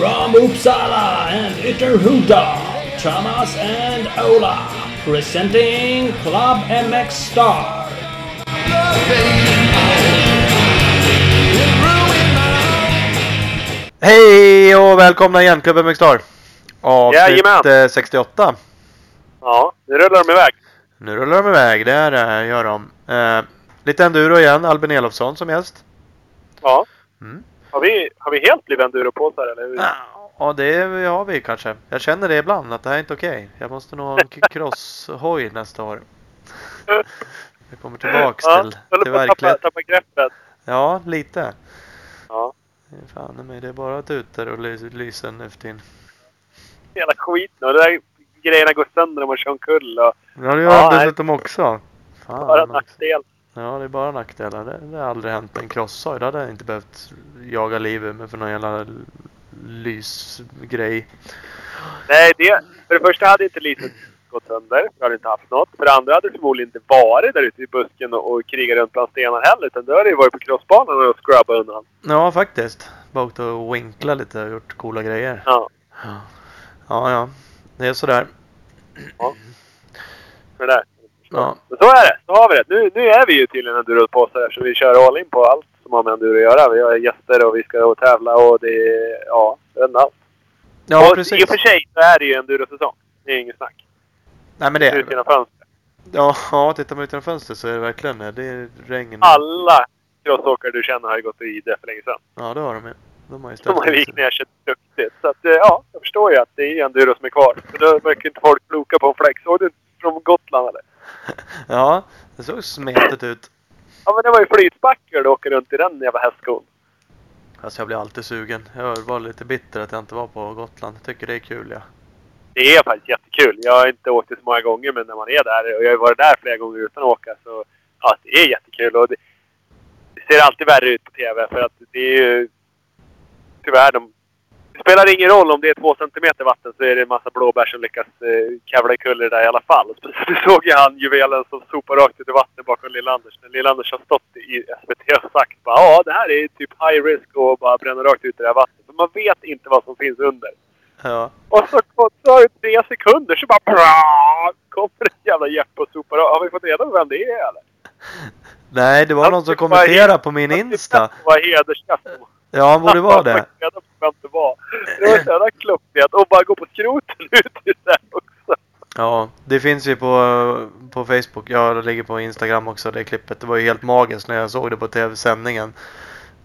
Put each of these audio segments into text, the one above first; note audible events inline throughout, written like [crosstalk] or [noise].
From Uppsala and Ytterhuda, Thomas and Ola, presenting Club MX Star. Hej och välkomna igen Klubben Mixstar! Avsnitt Jajamän. eh, 68. Ja, nu rullar de iväg. Nu rullar de iväg, det är det gör de. Eh, lite enduro igen, Albin Elofsson som gäst. Ja. Mm. Har vi, har vi helt blivit enduropåsar eller? Ja, det har vi kanske. Jag känner det ibland att det här är inte okej. Jag måste nog ha en crosshoj nästa år. Jag kommer tillbaks ja, till, till verkligheten. tappa greppet. Ja, lite. Ja. Det Fan mig, det är bara tutor och lys- lysen nu för tiden. Hela skiten och de där grejerna går sönder om man kör omkull och Ja, det gör Ja, dessutom också. Fan, bara nackdel. Ja, det är bara nackdelar. Det, det har aldrig hänt en crosshoj. Då hade jag inte behövt jaga liv ur mig för någon jävla lysgrej. Nej, det, för det första hade inte lyset gått sönder. Vi hade inte haft något. För det andra hade det förmodligen inte varit där ute i busken och, och krigat runt bland stenar heller. Utan då hade det varit på crossbanan och scrubba undan. Ja, faktiskt. Bara åkt och winkla lite och gjort coola grejer. Ja. Ja, ja. Det är sådär. För det där. Ja. Men så är det. Så har vi det. Nu, nu är vi ju tydligen enduropåsar eftersom vi kör all in på allt som har med enduro att göra. Vi har gäster och vi ska och tävla och det är... Ja, det är allt. Ja, och precis. I och för sig så är det ju endurosäsong. Det är inget snack. Nej, men det Ut är genom fönstret. Ja, ja, tittar man ut genom fönstret så är det verkligen det. Det är regn. Alla crossåkare du känner har ju gått i det för länge sedan. Ja, det har de ju. De har ju De ställt har ju in vikt ner sig duktigt. Så att, eh, ja, jag förstår ju att det är enduro som är kvar. För då verkar inte folk kloka på en flex. Såg du från Gotland eller? [laughs] Ja, det såg smetigt ut. Ja men det var ju flytbackar du åker runt i den jävla hästskon. Alltså jag blir alltid sugen. Jag var lite bitter att jag inte var på Gotland. Jag tycker det är kul ja. Det är faktiskt jättekul. Jag har inte åkt det så många gånger men när man är där och jag har varit där flera gånger utan att åka så ja, det är jättekul. Och det, det ser alltid värre ut på TV för att det är ju tyvärr de spelar ingen roll om det är två centimeter vatten så är det en massa blåbär som lyckas eh, kavla ikull där i alla fall. [laughs] Du såg ju han juvelen som sopar rakt ut i vattnet bakom Lill-Anders. När Lill-Anders har stått i SVT och sagt bara ja det här är typ high risk och bara bränna rakt ut i det här vattnet. För man vet inte vad som finns under. Ja. Och så tar det tre sekunder så bara bra, kommer en jävla Jeppe och sopar. Har vi fått reda på vem det är eller? Nej, det var Han någon som kommenterade på min Han Insta. det var hedersgäst. Ja, han borde vara det. På vem det var. Det var så jävla klumpigt. Och bara gå på skroten [laughs] ut i det också. Ja, det finns ju på, på Facebook. Ja, det ligger på Instagram också det klippet. Det var ju helt magiskt när jag såg det på tv-sändningen.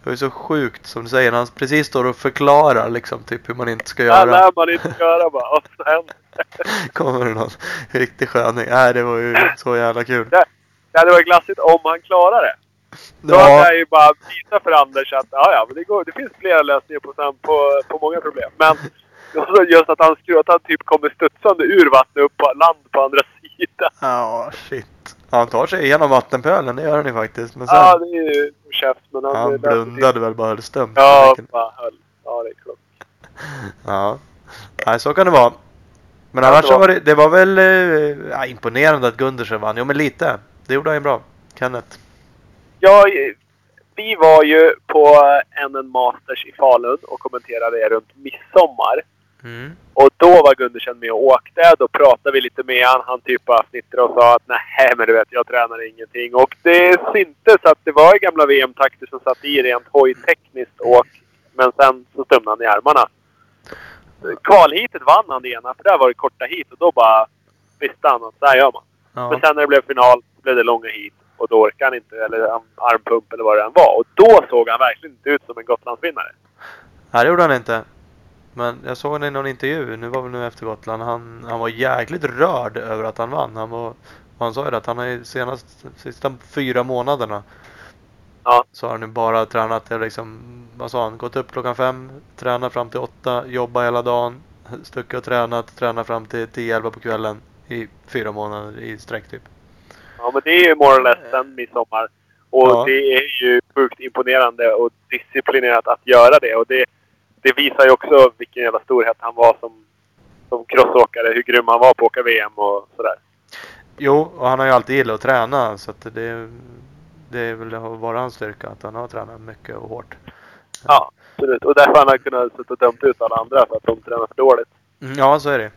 Det var ju så sjukt som du säger. Han precis står och förklarar liksom typ hur man inte ska Det göra. lär man inte göra bara. Och [laughs] det. Kommer det någon riktig sköning. Nej, det var ju så jävla kul. Det hade varit glassigt om han klarar det. Då hade jag ju bara visat för Anders att ja, ja, men det, går, det finns flera lösningar på, på, på många problem. Men just att han, att han typ kommer studsande ur vattnet upp på land på andra [laughs] sidan. Ja, shit. Han tar sig igenom vattenpölen, det gör han ju faktiskt. Men sen, Ja, det är ju käft. Men han, han blundade väl bara stumt. Ja, bara höll. Ja, det är klart. [laughs] Ja. Nej, så kan det vara. Men Ja, annars så var det, det var väl eh, ja, imponerande att Gundersen vann. Jo, men lite. Det gjorde han ju bra. Kenneth. Ja, vi var ju på NN Masters i Falun och kommenterade det runt midsommar. Mm. Och då var Gundersen med och åkte. Då pratade vi lite med han. Han typ bara fnittrade och sa att nej men du vet, jag tränar ingenting. Och det syntes att det var gamla VM-takter som satt i rent hojtekniskt åk. Men sen så stumnade han i armarna. Kvalheatet vann han det ena, för där var det korta hit och då bara visste han att så här gör man. Men Ja. sen när det blev final blev det långa hit och då orkade han inte, eller arm- armpump eller vad det än var. Och då såg han verkligen inte ut som en Gotlandsvinnare. Nej, det gjorde han inte. Men jag såg honom i någon intervju, nu var väl nu efter Gotland. Han, han var jäkligt rörd över att han vann. Han, var, han sa ju det att han har ju senast, sista fyra månaderna Ja. så har han nu bara tränat, liksom, vad sa han, gått upp klockan fem, tränat fram till åtta, jobbat hela dagen, stuckit och tränat, tränat fram till 10-11 på kvällen i fyra månader i sträck typ. Ja, men det är ju more or less sen midsommar. Och Ja. det är ju sjukt imponerande och disciplinerat att göra det. Och det, det visar ju också vilken jävla storhet han var som, som crossåkare. Hur grym han var på att åka VM och sådär. Jo, och han har ju alltid gillat att träna så att det, det är väl har varit hans styrka att han har tränat mycket och hårt. Ja. absolut. Och därför han har kunnat sitta och dömt ut alla andra för att de tränar för dåligt. Mm, Ja, så är det.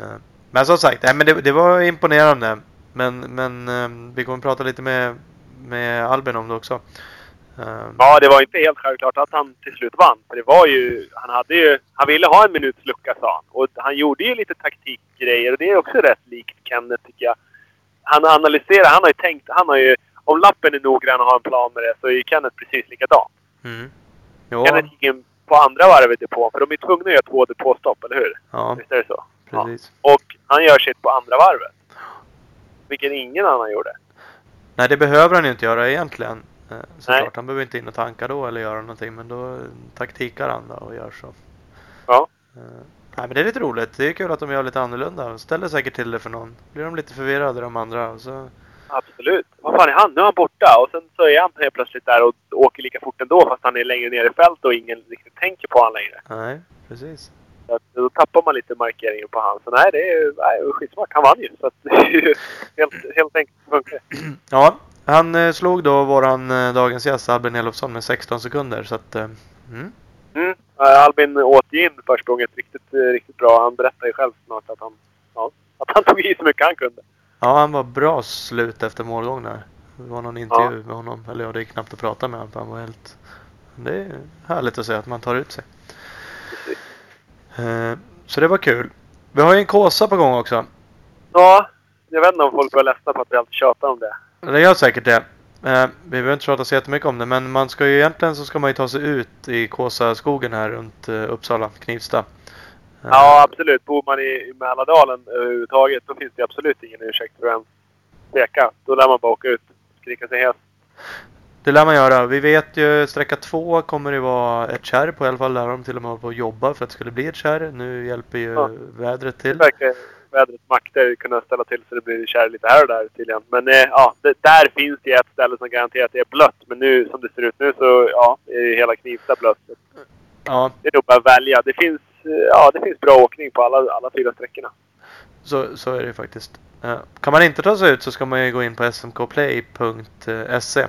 Eh, Men som sagt, nej, men det, det var imponerande. Men, men eh, vi kommer prata lite med, med Albin om det också. Eh, Ja, det var inte helt självklart att han till slut vann. För det var ju... Han hade ju... Han ville ha en minuts lucka sa han. Och han gjorde ju lite taktikgrejer och det är också rätt likt Kenneth tycker jag. Han analyserar, han har ju tänkt, han har ju... Om lappen är noggrann och har en plan med det så är ju Kenneth precis likadan. Mm. Jo, Kenneth gick in på andra varvet i depån för de är tvungna att göra två depåstopp, eller hur? ja, Visst är det så? Ja. precis. Och han gör sitt på andra varvet. Vilket ingen annan gjorde. Nej, det behöver han ju inte göra egentligen. Eh, Såklart, han behöver inte in och tanka då eller göra någonting. Men då taktikar han då och gör så. Ja. Eh, Nej, men det är lite roligt. Det är kul att de gör lite annorlunda. De ställer säkert till det för någon. Blir de lite förvirrade de andra. Och så... Absolut. Vad fan är han? Nu är han borta och sen så är han helt plötsligt där och åker lika fort ändå fast han är längre ner i fält och ingen riktigt tänker på honom längre. Nej, precis. Så att, då tappar man lite markeringen på han. Så nej, det är, nej, skitsmart. Han vann ju. Så att, [laughs] helt, helt enkelt funkar. Ja, han eh, slog då våran eh, dagens gäst Albin Elofsson med 16 sekunder. Så att, eh, mm. Mm. Albin åt in försprånget riktigt, riktigt bra. Han berättade ju själv snart att han, ja, att han [laughs] tog i så mycket han kunde. Ja, han var bra slut efter målgång där. Det var någon intervju med honom. Eller ja, det är knappt att prata med honom. Han var helt... Det är härligt att se att man tar ut sig. Eh, Så det var kul. Vi har ju en kåsa på gång också. Ja, jag vet inte om folk var ledsna på att vi alltid tjatar om det. Det gör säkert det. Eh, Vi behöver inte prata så jättemycket om det. Men man ska ju egentligen så ska man ju ta sig ut i Kåsaskogen här runt eh, Uppsala, Knivsta. Ja, absolut. Bor man i, i Mälardalen överhuvudtaget då finns det absolut ingen ursäkt för att ens tveka. Då lär man bara åka ut och skrika sig hes. Det lär man göra. Vi vet ju sträcka två kommer det vara ett kärr på i alla fall. Där de till och med hållit på att jobba för att det skulle bli ett kärr. Nu hjälper ju Ja. vädret Det till. verkar vädrets makter kunna ställa till så det blir kärr lite här och där tydligen. Men eh, ja, det, där finns det ett ställe som garanterat är blött. Men nu som det ser ut nu så ja, är hela Knivsta blött. Ja, Det är nog bara att välja. Det finns, eh, ja, det finns bra åkning på alla, alla fyra sträckorna. så, så är det faktiskt. Eh, Kan man inte ta sig ut så ska man ju gå in på smkplay.se.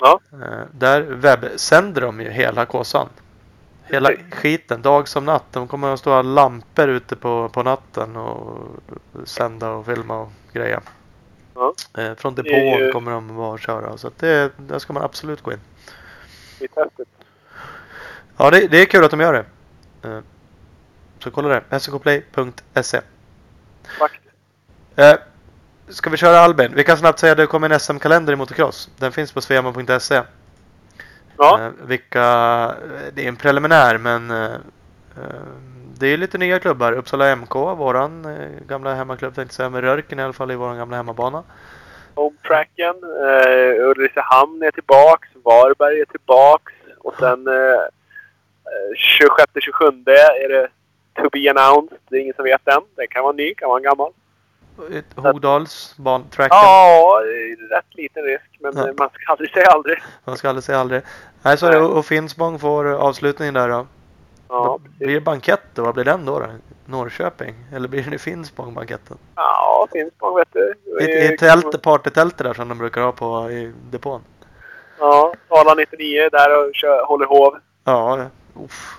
Ja. Eh, Där webbsänder de ju hela kåsan. Hela skiten, dag som natt. De kommer att stå lampor ute på, på natten och sända och filma och greja. Ja. Eh, Från Det depån ju- kommer de vara och köra. Så att det, där ska man absolut gå in. Ja, det, det är kul att de gör det. Eh, Så kolla där. smkplay.se Faktiskt. Eh, Ska vi köra Albin? Vi kan snabbt säga att det kommer en SM-kalender i motocross. Den finns på sveaman.se. Ja, Eh, vilka, det är en preliminär men eh, eh, det är lite nya klubbar. Uppsala MK, våran eh, gamla hemmaklubb tänkte säga. Med Rörken i alla fall i våran gamla hemmabana. hometracken. Uh, Ulricehamn är tillbaks. Varberg är tillbaks. Och sen uh, 26-27 är det to be announced. Det är ingen som vet än. Det kan vara ny, kan vara gammal. Ett Hogdals bantracken. Ja, rätt liten risk. Men Ja. man ska aldrig säga aldrig. Man ska aldrig säga aldrig. Nej, så är det. Och Finspång får avslutningen där då. Ja, blir det bankett då? Vad blir den då? då? Norrköping? Eller blir det Finspång banketten? Ja, Finspång vet du. I, i tält, partytältet där som de brukar ha på i depån. Ja, Sala 99 är där och kör, håller hov. Ja, uff,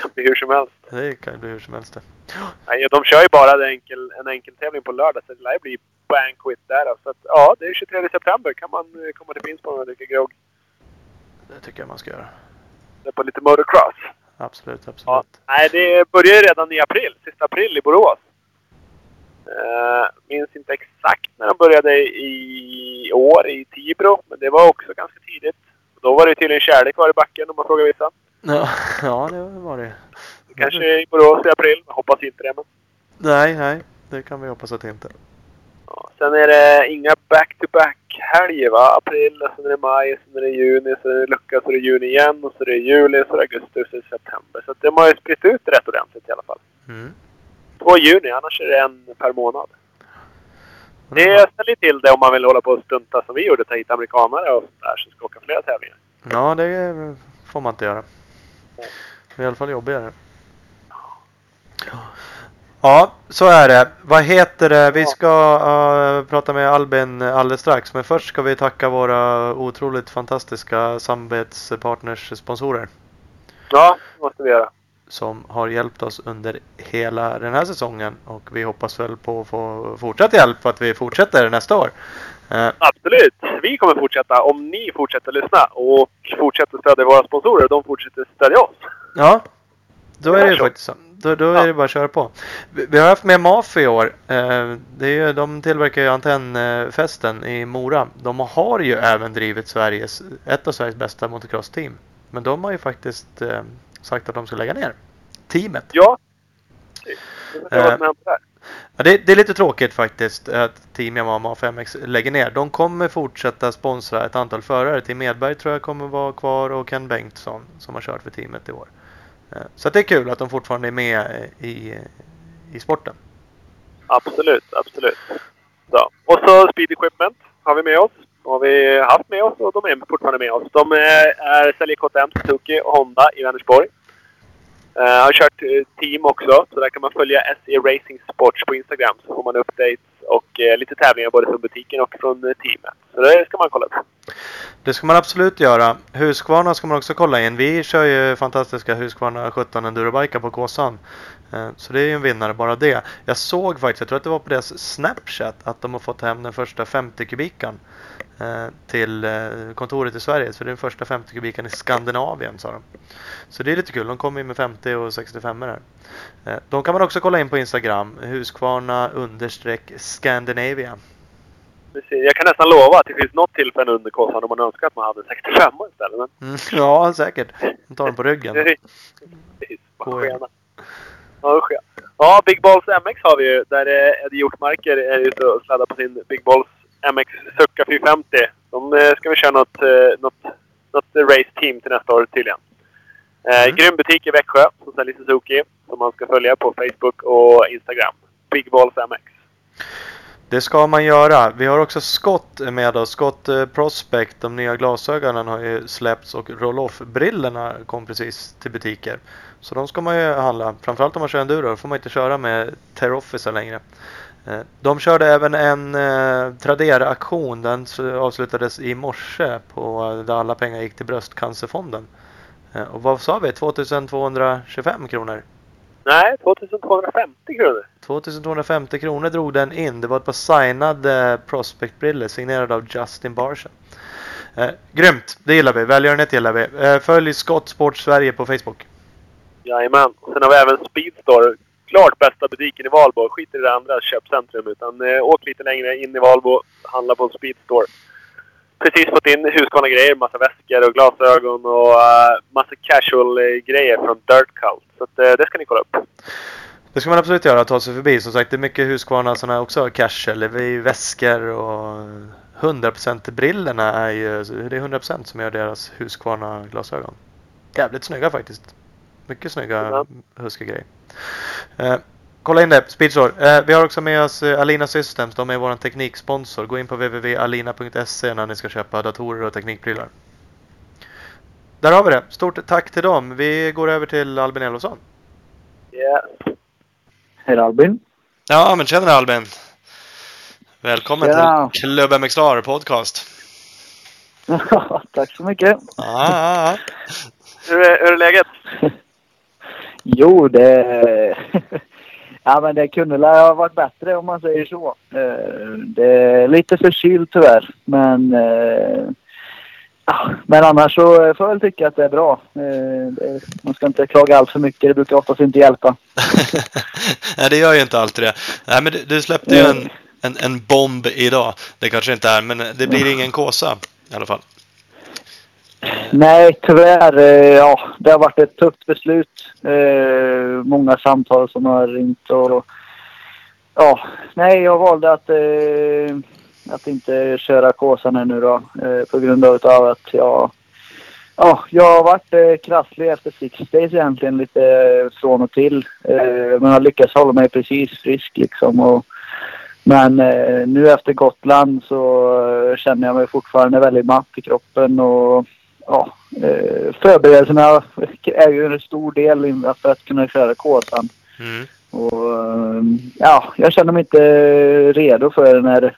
Kan bli hur som helst. det kan ju bli hur som helst det. Nej, de kör ju bara en enkel, en enkel tävling på lördag så det lär bli banquet där. Så att, ja, det är 23 september. kan man eh, komma till Finspång och dricka grogg. Det tycker jag man ska göra. Det På lite motocross. Absolut, absolut. Ja. Nej, det börjar ju redan i april. Sista april i Borås. Uh, minns inte exakt när de började i år i Tibro. Men det var också ganska tidigt. Då var det tydligen kärlek kvar i backen om man frågar vissa. Ja, [laughs] ja, det var det. Kanske i Borås i april. Hoppas inte det. Men... Nej, nej. Det kan vi hoppas att det inte. Ja, sen är det inga back-to-back-helger va? April, sen är det maj, sen är det juni, sen är det lucka, så är det juni igen och så är det juli, så är det augusti och så är det september. Så de har ju spritt ut det rätt ordentligt i alla fall. Mm. Två juni, annars är det en per månad. Det ställer till det om man vill hålla på och stunta som vi gjorde, ta hit amerikanare och sånt där som ska åka flera tävlingar. Ja, det får man inte göra. Det är i alla fall jobbigare. Ja, så är det. Vad heter det? Vi ska uh, prata med Albin alldeles strax. Men först ska vi tacka våra otroligt fantastiska samarbetspartners, sponsorer. Ja, det måste vi göra. Som har hjälpt oss under hela den här säsongen. Och vi hoppas väl på att få fortsatt hjälp för att vi fortsätter nästa år. Uh, Absolut! Vi kommer fortsätta om ni fortsätter lyssna och fortsätter stödja våra sponsorer. De fortsätter stödja oss. Ja, då är det ju faktiskt så. Då, då är Ja. det bara att köra på. Vi, vi har haft med MAF i år. Eh, det är de tillverkar ju antennfästen i Mora. De har ju även drivit Sveriges, ett av Sveriges bästa motocross-team. Men de har ju faktiskt eh, sagt att de ska lägga ner teamet. Ja. Som Eh. Ja, det, det är lite tråkigt faktiskt att Team Yamaha 5X lägger ner. De kommer fortsätta sponsra ett antal förare. Tim Edberg tror jag kommer vara kvar och Ken Bengtsson som har kört för teamet i år. Eh, så att det är kul att de fortfarande är med i, i sporten. Absolut, absolut. Så. Och så Speed Equipment har vi med oss. har vi haft med oss och de är fortfarande med oss. De eh, är, är, säljer KTM, Suzuki och Honda i Vänersborg. Uh, har kört eh, team också, så där kan man följa SE Racing Sports på Instagram. Så får man updates och eh, lite tävlingar både från butiken och från teamet. Så det ska man kolla upp. Det ska man absolut göra. Husqvarna ska man också kolla in. Vi kör ju fantastiska Husqvarna 17 endurobikar på Kåsan. Så det är ju en vinnare bara det. Jag såg faktiskt, jag tror att det var på deras Snapchat, att de har fått hem den första 50 kubikan till eh, kontoret i Sverige. Så det är den första 50 kubikan i Skandinavien sa de. Så det är lite kul. De kommer ju med 50 och 65 här. Eh, De kan man också kolla in på Instagram. Husqvarna understreck Scandinavia. Precis. Jag kan nästan lova att det finns något tillfälle under Kåsan om man önskar att man hade 65 istället. Men Mm, [laughs] ja, säkert. De tar den på ryggen. [laughs] Precis. Ja, Big Balls MX har vi ju. Där eh, Eddie Hjortmarker är ute och sladdar på sin Big Balls MX Succa 450. De eh, ska vi köra något, eh, något, något race team till nästa år tydligen. Eh, Mm. Grym butik i Växjö som säljer Suzuki. Som man ska följa på Facebook och Instagram. Big Balls MX. Det ska man göra. Vi har också Scott med oss. Scott Prospect, de nya glasögonen har ju släppts och roll-off-brillorna kom precis till butiker. Så de ska man ju handla. Framförallt om man kör enduro, då får man inte köra med Terrofficer längre. Eh, De körde även en eh, Tradera-aktion. Den avslutades i morse på där alla pengar gick till Bröstcancerfonden. Eh, Och vad sa vi? 2225 kronor? Nej, 2250 kronor. 2250 kronor drog den in. Det var ett par signade Prospect-brillor signerade av Justin Barsha. Eh, grymt! Det gillar vi. Välgörenhet gillar vi. Eh, följ Scott Sport Sverige på Facebook. Jajamän. Sen har vi även Speedstore. Klart bästa butiken i Valbo. Skit i det andra köpcentrum. Utan eh, åk lite längre in i Valbo. Handla på en Speedstore. Precis fått in Husqvarna-grejer. Massa väskor och glasögon och uh, massa casual-grejer från Dirt Cult. Så att, uh, det ska ni kolla upp. Det ska man absolut göra. Ta sig förbi. Som sagt, det är mycket Husqvarna sådana också också. casual. Det är väskor och 100% brillorna är ju det är 100% som gör deras Husqvarna glasögon. Jävligt snygga faktiskt. Mycket snygga Ja. Husky-grejer. Eh, kolla in det, Speedstore. Eh, vi har också med oss eh, Alina Systems. De är vår tekniksponsor. Gå in på www.alina.se när ni ska köpa datorer och teknikprylar. Där har vi det. Stort tack till dem. Vi går över till Albin Elofsson. Yes. Hej Albin. Ja, men tjena Albin! Välkommen Tjena. till Club MX Star podcast. [laughs] Tack så mycket. Ja, ja, ja. Hur, är, hur är läget? [laughs] Jo, det... [laughs] Ja, men det kunde ha varit bättre om man säger så. Eh, Det är lite förkyld tyvärr, men... eh, Ja, men annars så får jag väl tycka att det är bra. Eh, Man ska inte klaga allt för mycket. Det brukar oftast inte hjälpa. [laughs] Nej, det gör ju inte alltid det. Nej, men du, du släppte ju en, en, en bomb idag. Det kanske inte är, men det blir ingen kåsa i alla fall. Nej, tyvärr. Eh, ja, det har varit ett tufft beslut. Eh, många samtal som har ringt och... Ja, nej, jag valde att, eh, att inte köra Kåsan nu då. Eh, på grund av att jag... Ja, jag har varit eh, krasslig efter Six Days egentligen lite från och till. Eh, men har lyckats hålla mig precis frisk liksom. Och, men eh, nu efter Gotland så eh, känner jag mig fortfarande väldigt matt i kroppen och ja, eh, förberedelserna är ju en stor del för att kunna köra Kåsan. Mm. Och eh, ja, jag känner mig inte redo för det när,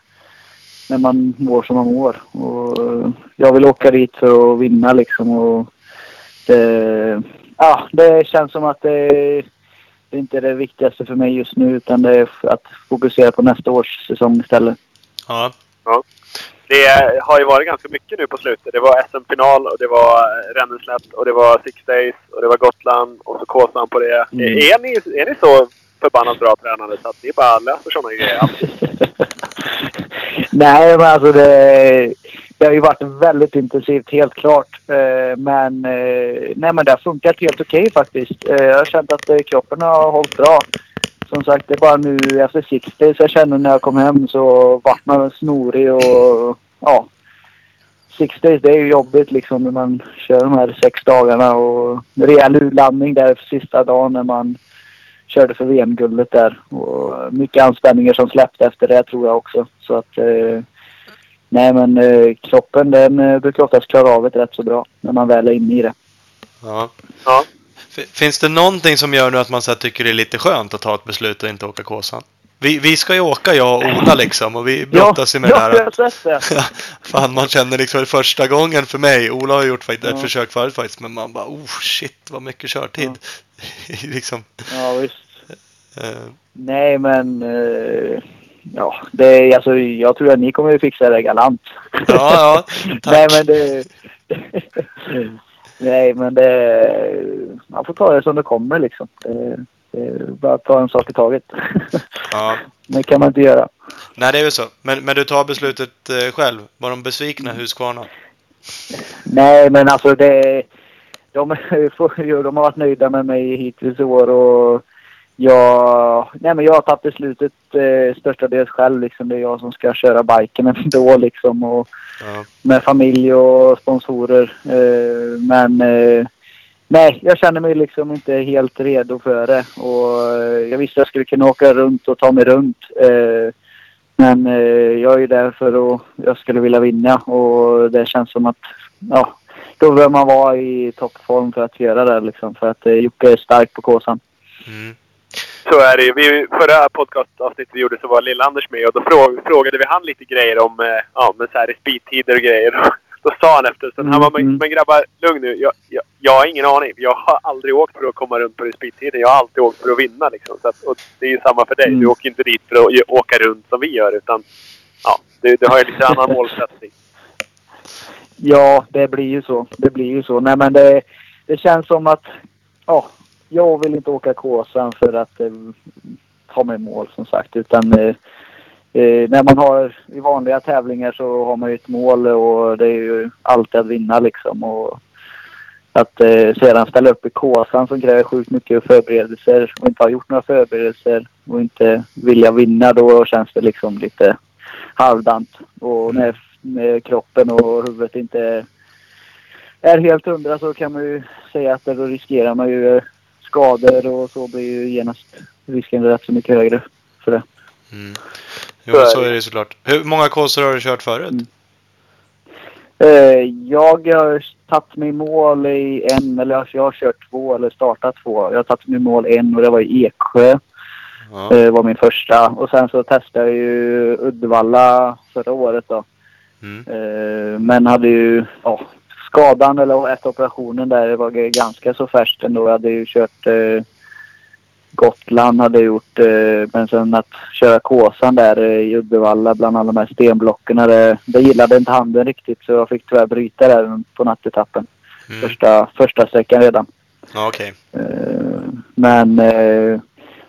när man mår som man mår. Och eh, jag vill åka dit för att vinna liksom. Och det, ja, det känns som att det, det är inte är det viktigaste för mig just nu utan det är att fokusera på nästa års säsong istället. Ja. Det har ju varit ganska mycket nu på slutet. Det var SM-final och det var Ränneslätt och det var Six Days och det var Gotland och så Kåsan på det. Mm. Är, ni, är ni så förbannat bra tränade så att ni bara löser sådana grejer? [laughs] Nej, men alltså det, det har ju varit väldigt intensivt, helt klart. Eh, Men, eh, nej, men det har funkat helt okej faktiskt. Eh, Jag har känt att eh, kroppen har hållit bra. Som sagt, det är bara nu efter 60 så jag känner när jag kom hem så vart man snorig och ja. 60 det är ju jobbigt liksom när man kör de här sex dagarna och rejäl urladdning där för sista dagen när man körde för VM-guldet där. Och mycket anspänningar som släppte efter det tror jag också. Så att eh, nej men eh, kroppen den eh, brukar oftast klara av det rätt så bra när man väl är inne i det. ja. Ja. Finns det någonting som gör nu att man så tycker det är lite skönt att ta ett beslut och inte åka Kåsan? Vi, vi ska ju åka, jag och Ola liksom, och vi brottas ju med ja, det jag här. har sett det. Ja, [laughs] Fan, man känner liksom första gången för mig. Ola har gjort ett Ja. försök förut faktiskt, men man bara oh shit vad mycket körtid. [laughs] liksom. Ja, visst. eh, Nej men eh, ja, det är alltså jag tror att ni kommer att fixa det galant. ja, ja, [laughs] tack. Nej men det... Nej men det... Man får ta det som det kommer liksom. Det, det bara ta en sak i taget. [laughs] Ja. Det kan man inte göra. Nej, det är väl så. Men, men du tar beslutet eh, själv. Var de besvikna, Husqvarna? Nej men alltså det... De, [laughs] de har varit nöjda med mig hittills i år och jag... Nej men jag har tagit beslutet eh, störstadels själv liksom. Det är jag som ska köra biken [laughs] ändå liksom. Och, Ja. med familj och sponsorer. Eh, men eh, nej, jag känner mig liksom inte helt redo för det. Och eh, jag visste att jag skulle kunna åka runt och ta mig runt. Eh, men eh, jag är ju där för att jag skulle vilja vinna och det känns som att ja, då bör man vara i toppform för att göra det liksom. För att eh, Jocke är stark på kåsan. Mm. Så är det ju. Vi, förra podcastavsnittet vi gjorde så var Lill-Anders med och då fråg, frågade vi han lite grejer om eh, ja, men så här, speedtider och grejer. [laughs] Då sa han efter sen, han var men, Mm. men grabbar, lugn nu. Jag, jag, jag har ingen aning. Jag har aldrig åkt för att komma runt på speedtiden. Jag har alltid åkt för att vinna liksom. Så att, och det är ju samma för dig. Mm. Du åker inte dit för att åka runt som vi gör utan ja, du, du har ju lite annan [laughs] målsättning. Ja, det blir ju så. Det blir ju så. Nej, men det, det känns som att ja, jag vill inte åka Kåsan för att eh, ta mig i mål som sagt. Utan eh, eh, när man har i vanliga tävlingar så har man ju ett mål och det är ju alltid att vinna liksom. Och att eh, sedan ställa upp i Kåsan som kräver sjukt mycket förberedelser och inte ha gjort några förberedelser och inte vilja vinna då känns det liksom lite halvdant. Och när, när kroppen och huvudet inte är helt hundra så kan man ju säga att då riskerar man ju eh, skador och så blir ju genast risken rätt så mycket högre för det. Mm. Jo, så är det såklart. Hur många kåsor har du kört förut? Mm. Eh, jag har tagit mig mål i en, eller jag har kört två eller startat två. Jag har tagit mig mål en och det var i Eksjö. Ja. Eh, var min första. Och sen så testade jag ju Uddevalla förra året då. Mm. Eh, men hade ju ja, skadan eller efter operationen där var ganska så färskt ändå. Jag hade ju kört eh, Gotland hade jag gjort. Eh, men sen att köra Kåsan där eh, i Uddevalla bland alla de här stenblocken. Det, det gillade inte handen riktigt så jag fick tyvärr bryta där på nattetappen. Mm. Första, första sträckan redan. Ja, okej. Eh, men eh,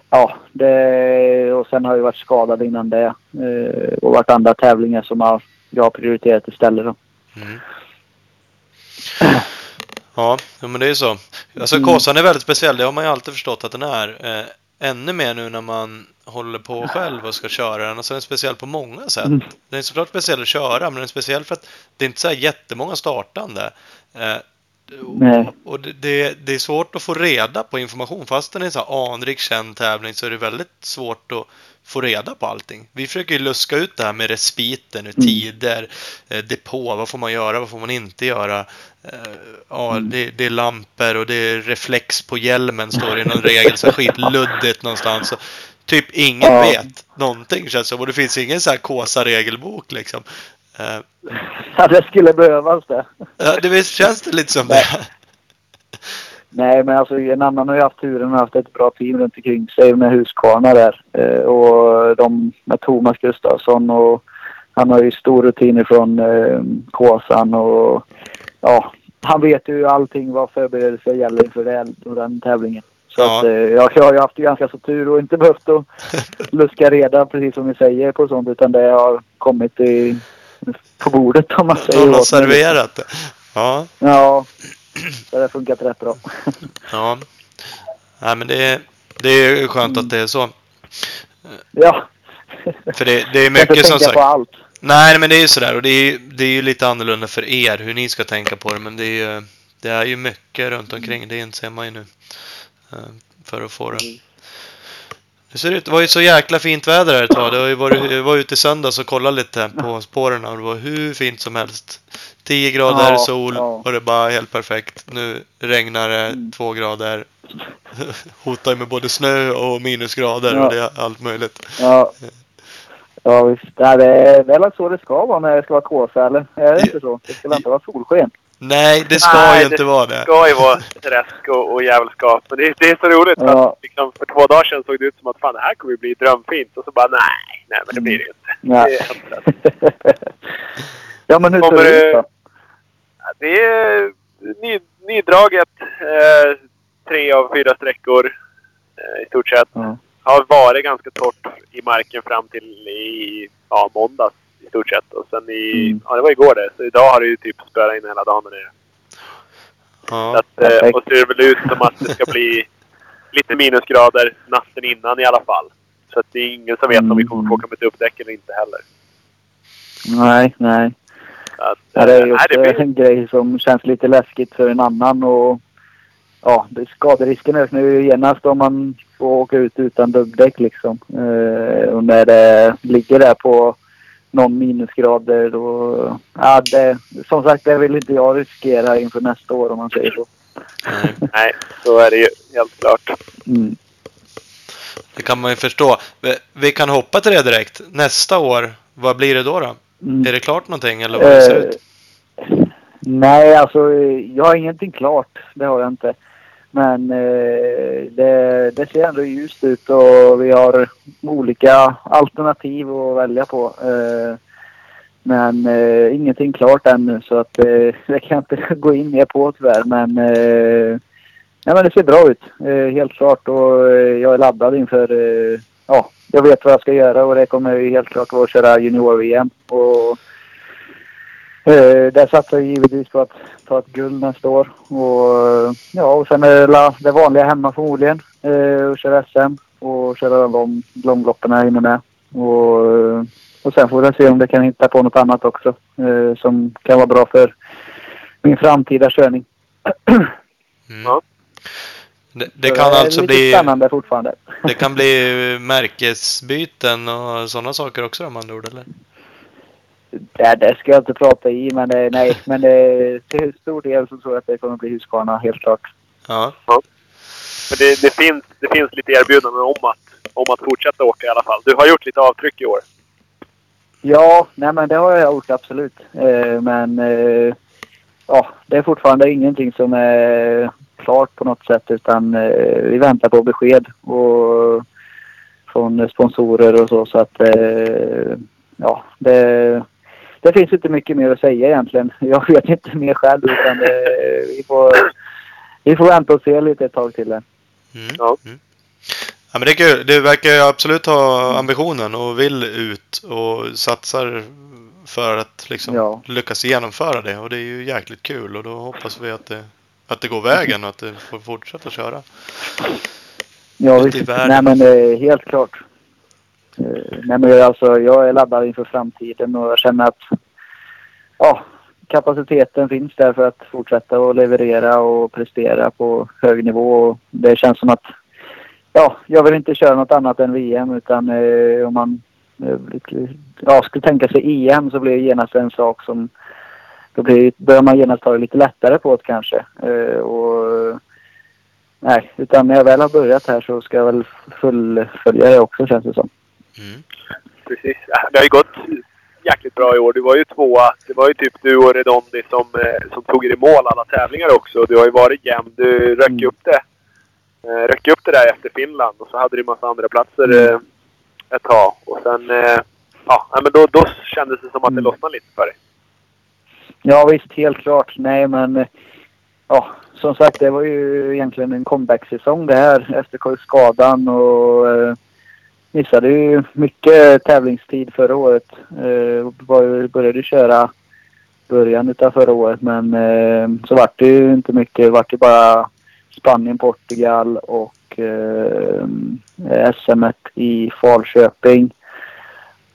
ja, det, och sen har jag varit skadad innan det. Eh, och varit andra tävlingar som har, jag har prioriterat istället. Då. Mm. Ja, men det är ju så. Alltså Mm. Kåsan är väldigt speciell. Det har man ju alltid förstått att den är. Eh, ännu mer nu när man håller på själv och ska köra den. Alltså den är speciell på många sätt. Mm. Den är såklart speciell att köra, men den är speciell för att det är inte så här jättemånga startande. Eh, Nej. och det, det, det är svårt att få reda på information. Fast det är en så här anrik känd tävling så är det väldigt svårt att få reda på allting. Vi försöker ju luska ut det här med respiten, Mm. tider, eh, depå, vad får man göra, vad får man inte göra. Eh, Ja, Mm. det, det är lampor och det är reflex på hjälmen står det i någon regel, så skitluddigt någonstans. Så typ ingen Ja. vet någonting känns det. Och det finns ingen så här Kåsa-regelbok liksom. Eh, Ja, det skulle behövas det. [laughs] Ja, det visst känns det lite som det. Nej, men alltså en annan har ju haft turen och haft ett bra team runt omkring sig med Husqvarna där. Eh, och de med Thomas Gustafsson och han har ju stor rutin ifrån eh, Kåsan och ja, han vet ju allting vad förberedelser gäller inför och den tävlingen. Så Ja. att, eh, jag, jag har ju haft ganska så tur och inte behövt att [laughs] luska reda precis som ni säger på sånt utan det har kommit i, på bordet om man säger Någon har serverat det. Ja, Ja, det har funkat rätt bra. [laughs] ja. Nej, men det är, det är skönt att det är så. ja. För det, det är mycket som tänka på sagt. allt. Nej, men det är ju sådär och det är, det är ju lite annorlunda för er hur ni ska tänka på det. Men det är ju, det är ju mycket runt omkring. Det inser man ju nu. eh, För att få det. Det ser ut, det var ju så jäkla fint väder här ett tag. Det har ju varit, jag var ute i söndags och kollade lite på spåren och det var hur fint som helst. 10 grader Ja, sol ja. och det bara helt perfekt. Nu regnar det Mm. två grader. [laughs] Hotar med både snö och minusgrader Ja. och det är allt möjligt. Ja. Ja visst. Nej, det, är, det är väl så det ska vara när det ska vara kåsa eller? Är det inte så? Det ska väl inte vara solsken? Nej, det ska Nej, ju inte vara det. Det ska ju vara träsk och, och djävulskap. Men det, det är så roligt. För, Ja. att, liksom, för två dagar sedan såg det ut som att fan det här kommer ju bli drömfint. Och så bara nej, nej men det blir det ju inte. Nej. Det är [laughs] ja men hur ser Kommer det det- ut då? Det är ny, nydraget. Eh, tre av fyra sträckor eh, i stort sett. Ja. Har varit ganska torrt i marken fram till i ja, måndags i stort sett. Och sen i, Mm. ja det var igår det. Så idag har det ju typ spöat in hela dagen där nere. Så Ja. att, eh, och ser det väl ut som att det ska bli lite minusgrader natten innan i alla fall. Så att det är ingen som vet om vi kommer få åka med dubbdäck eller inte heller. Nej, nej. Att, Ja, det är eh, just nej, det blir, en grej som känns lite läskigt för en annan och ja, det- skaderisken ökar ju genast om man får åka ut utan dubbdäck liksom. Eh, och när det ligger där på någon minusgrader då, ja det, som sagt det vill inte jag riskera inför nästa år om man säger så. Nej, nej, så är det ju helt klart. Mm. det kan man ju förstå. Vi, vi kan hoppa till det direkt. Nästa år, vad blir det då? då? Mm. Är det klart någonting eller vad det ser ut? Eh, Nej, alltså jag har ingenting klart. Det har jag inte. Men eh, det, det ser ändå ljust ut och vi har olika alternativ att välja på. Eh, men eh, ingenting klart ännu så att eh, [laughs] det kan jag inte [laughs] gå in mer på tyvärr. Men, eh, nej, men det ser bra ut. Eh, helt klart och eh, jag är laddad inför eh, ja, jag vet vad jag ska göra och det kommer ju helt klart vara att köra junior-VM. Och Eh, där satsar jag givetvis på att ta ett guld nästa år. Och, ja, och sen är det det vanliga hemma förmodligen. Eh, och köra SM och köra lång, långloppen här inne med. Och, och sen får vi se om det kan hitta på något annat också eh, som kan vara bra för min framtida körning. Mm. Ja. Det, det kan är alltså lite bli, spännande fortfarande. det kan bli [laughs] märkesbyten och sådana saker också om man ord eller? Det, det ska jag inte prata i men det, nej. Men det, till stor del så tror jag att det kommer bli Husqvarna helt klart. Ja. Men det, det, finns, det finns lite erbjudanden om att, om att fortsätta åka i alla fall. Du har gjort lite avtryck i år. Ja, nej men det har jag gjort absolut. Eh, men eh, ja, det är fortfarande ingenting som är klart på något sätt utan eh, vi väntar på besked och från sponsorer och så. Så att eh, ja, det, det finns inte mycket mer att säga egentligen. Jag vet inte mer själv utan det, vi, får, vi får vänta och se lite ett tag till. Mm. Ja. Mm. Ja men det är kul. Du verkar ju absolut ha ambitionen och vill ut och satsar för att liksom Ja. lyckas genomföra det. Och det är ju jäkligt kul och då hoppas vi att det, att det går vägen och att du får fortsätta köra. Ja, visst. Nej, men eh, helt klart. Eh, nej, men jag, alltså, jag är laddad inför framtiden och jag känner att ja, kapaciteten finns där för att fortsätta att leverera och prestera på hög nivå. Och det känns som att ja, jag vill inte köra något annat än VM utan eh, om man eh, ja, skulle tänka sig EM så blir det genast en sak som då blir, börjar man genast ta det lite lättare på det kanske. Eh, och, nej, utan när jag väl har börjat här så ska jag väl fullfölja det också känns det som. Mm. Precis. Det har ju gått jäkligt bra i år. Du var ju tvåa. Det var ju typ du och Redondi som, eh, som tog er i mål alla tävlingar också. Du har ju varit jämn. Du röck Mm. upp det. Eh, röck upp det där efter Finland och så hade du en massa andra platser Mm. eh, ett tag. Och sen... Ja, men då, då kändes det som att det lossnade lite för dig. Ja visst, helt klart. Nej men ja, som sagt det var ju egentligen en comeback-säsong det här efter skadan och missade ju mycket tävlingstid förra året. Eh, var började köra början utav förra året men eh, så vart det ju inte mycket. Det vart ju bara Spanien, Portugal och eh, SM i Falköping.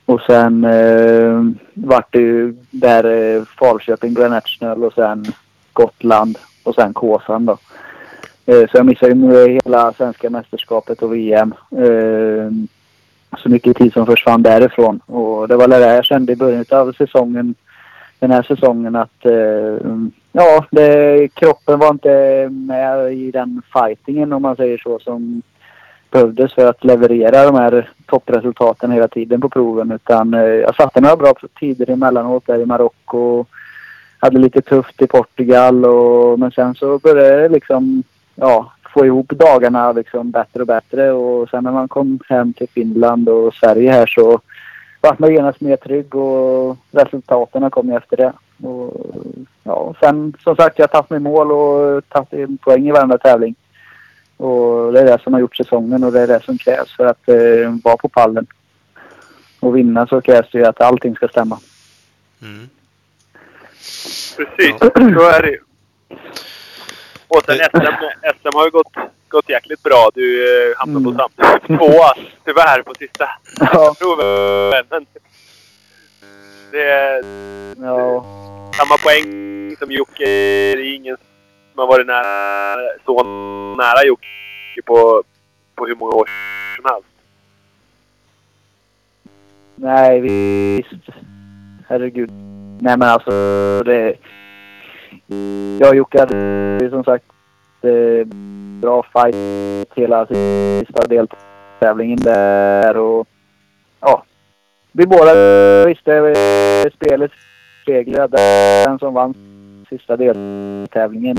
Och sen eh, vart det ju där eh, Falköping, Grand National och sen Gotland och sen Kåsan då. Eh, så jag missade ju hela svenska mästerskapet och VM. Eh, så mycket tid som försvann därifrån. Och det var det jag kände i början av säsongen, den här säsongen att eh, ja, det, kroppen var inte med i den fightingen om man säger så som behövdes för att leverera de här toppresultaten hela tiden på proven. Utan eh, jag satte några bra tider emellanåt där i Marocko. Hade lite tufft i Portugal och men sen så började det liksom ja, få ihop dagarna liksom bättre och bättre och sen när man kom hem till Finland och Sverige här så vart man genast mer trygg och resultaten kom ju efter det. Och, ja, sen som sagt jag har tagit mig mål och tagit en poäng i varenda tävling. Och det är det som har gjort säsongen och det är det som krävs för att eh, vara på pallen. Och vinna så krävs det ju att allting ska stämma. Mm. Precis, så är det ju. Och sen SM, SM har ju gått, gått jäkligt bra. Du eh, hamnade på Mm. samt tvåa, tyvärr, på sista Ja, provet. Men det är ja, samma poäng som Jocke. Det är ingen som har varit nära, så nära Jocke på, på hur många år som helst. nej visst. Herregud. Nej men alltså det... Jag och Jocke hade ju som sagt eh, bra fight hela sista deltävlingen där och ja. Vi båda visste spelets regler. Den som vann sista deltävlingen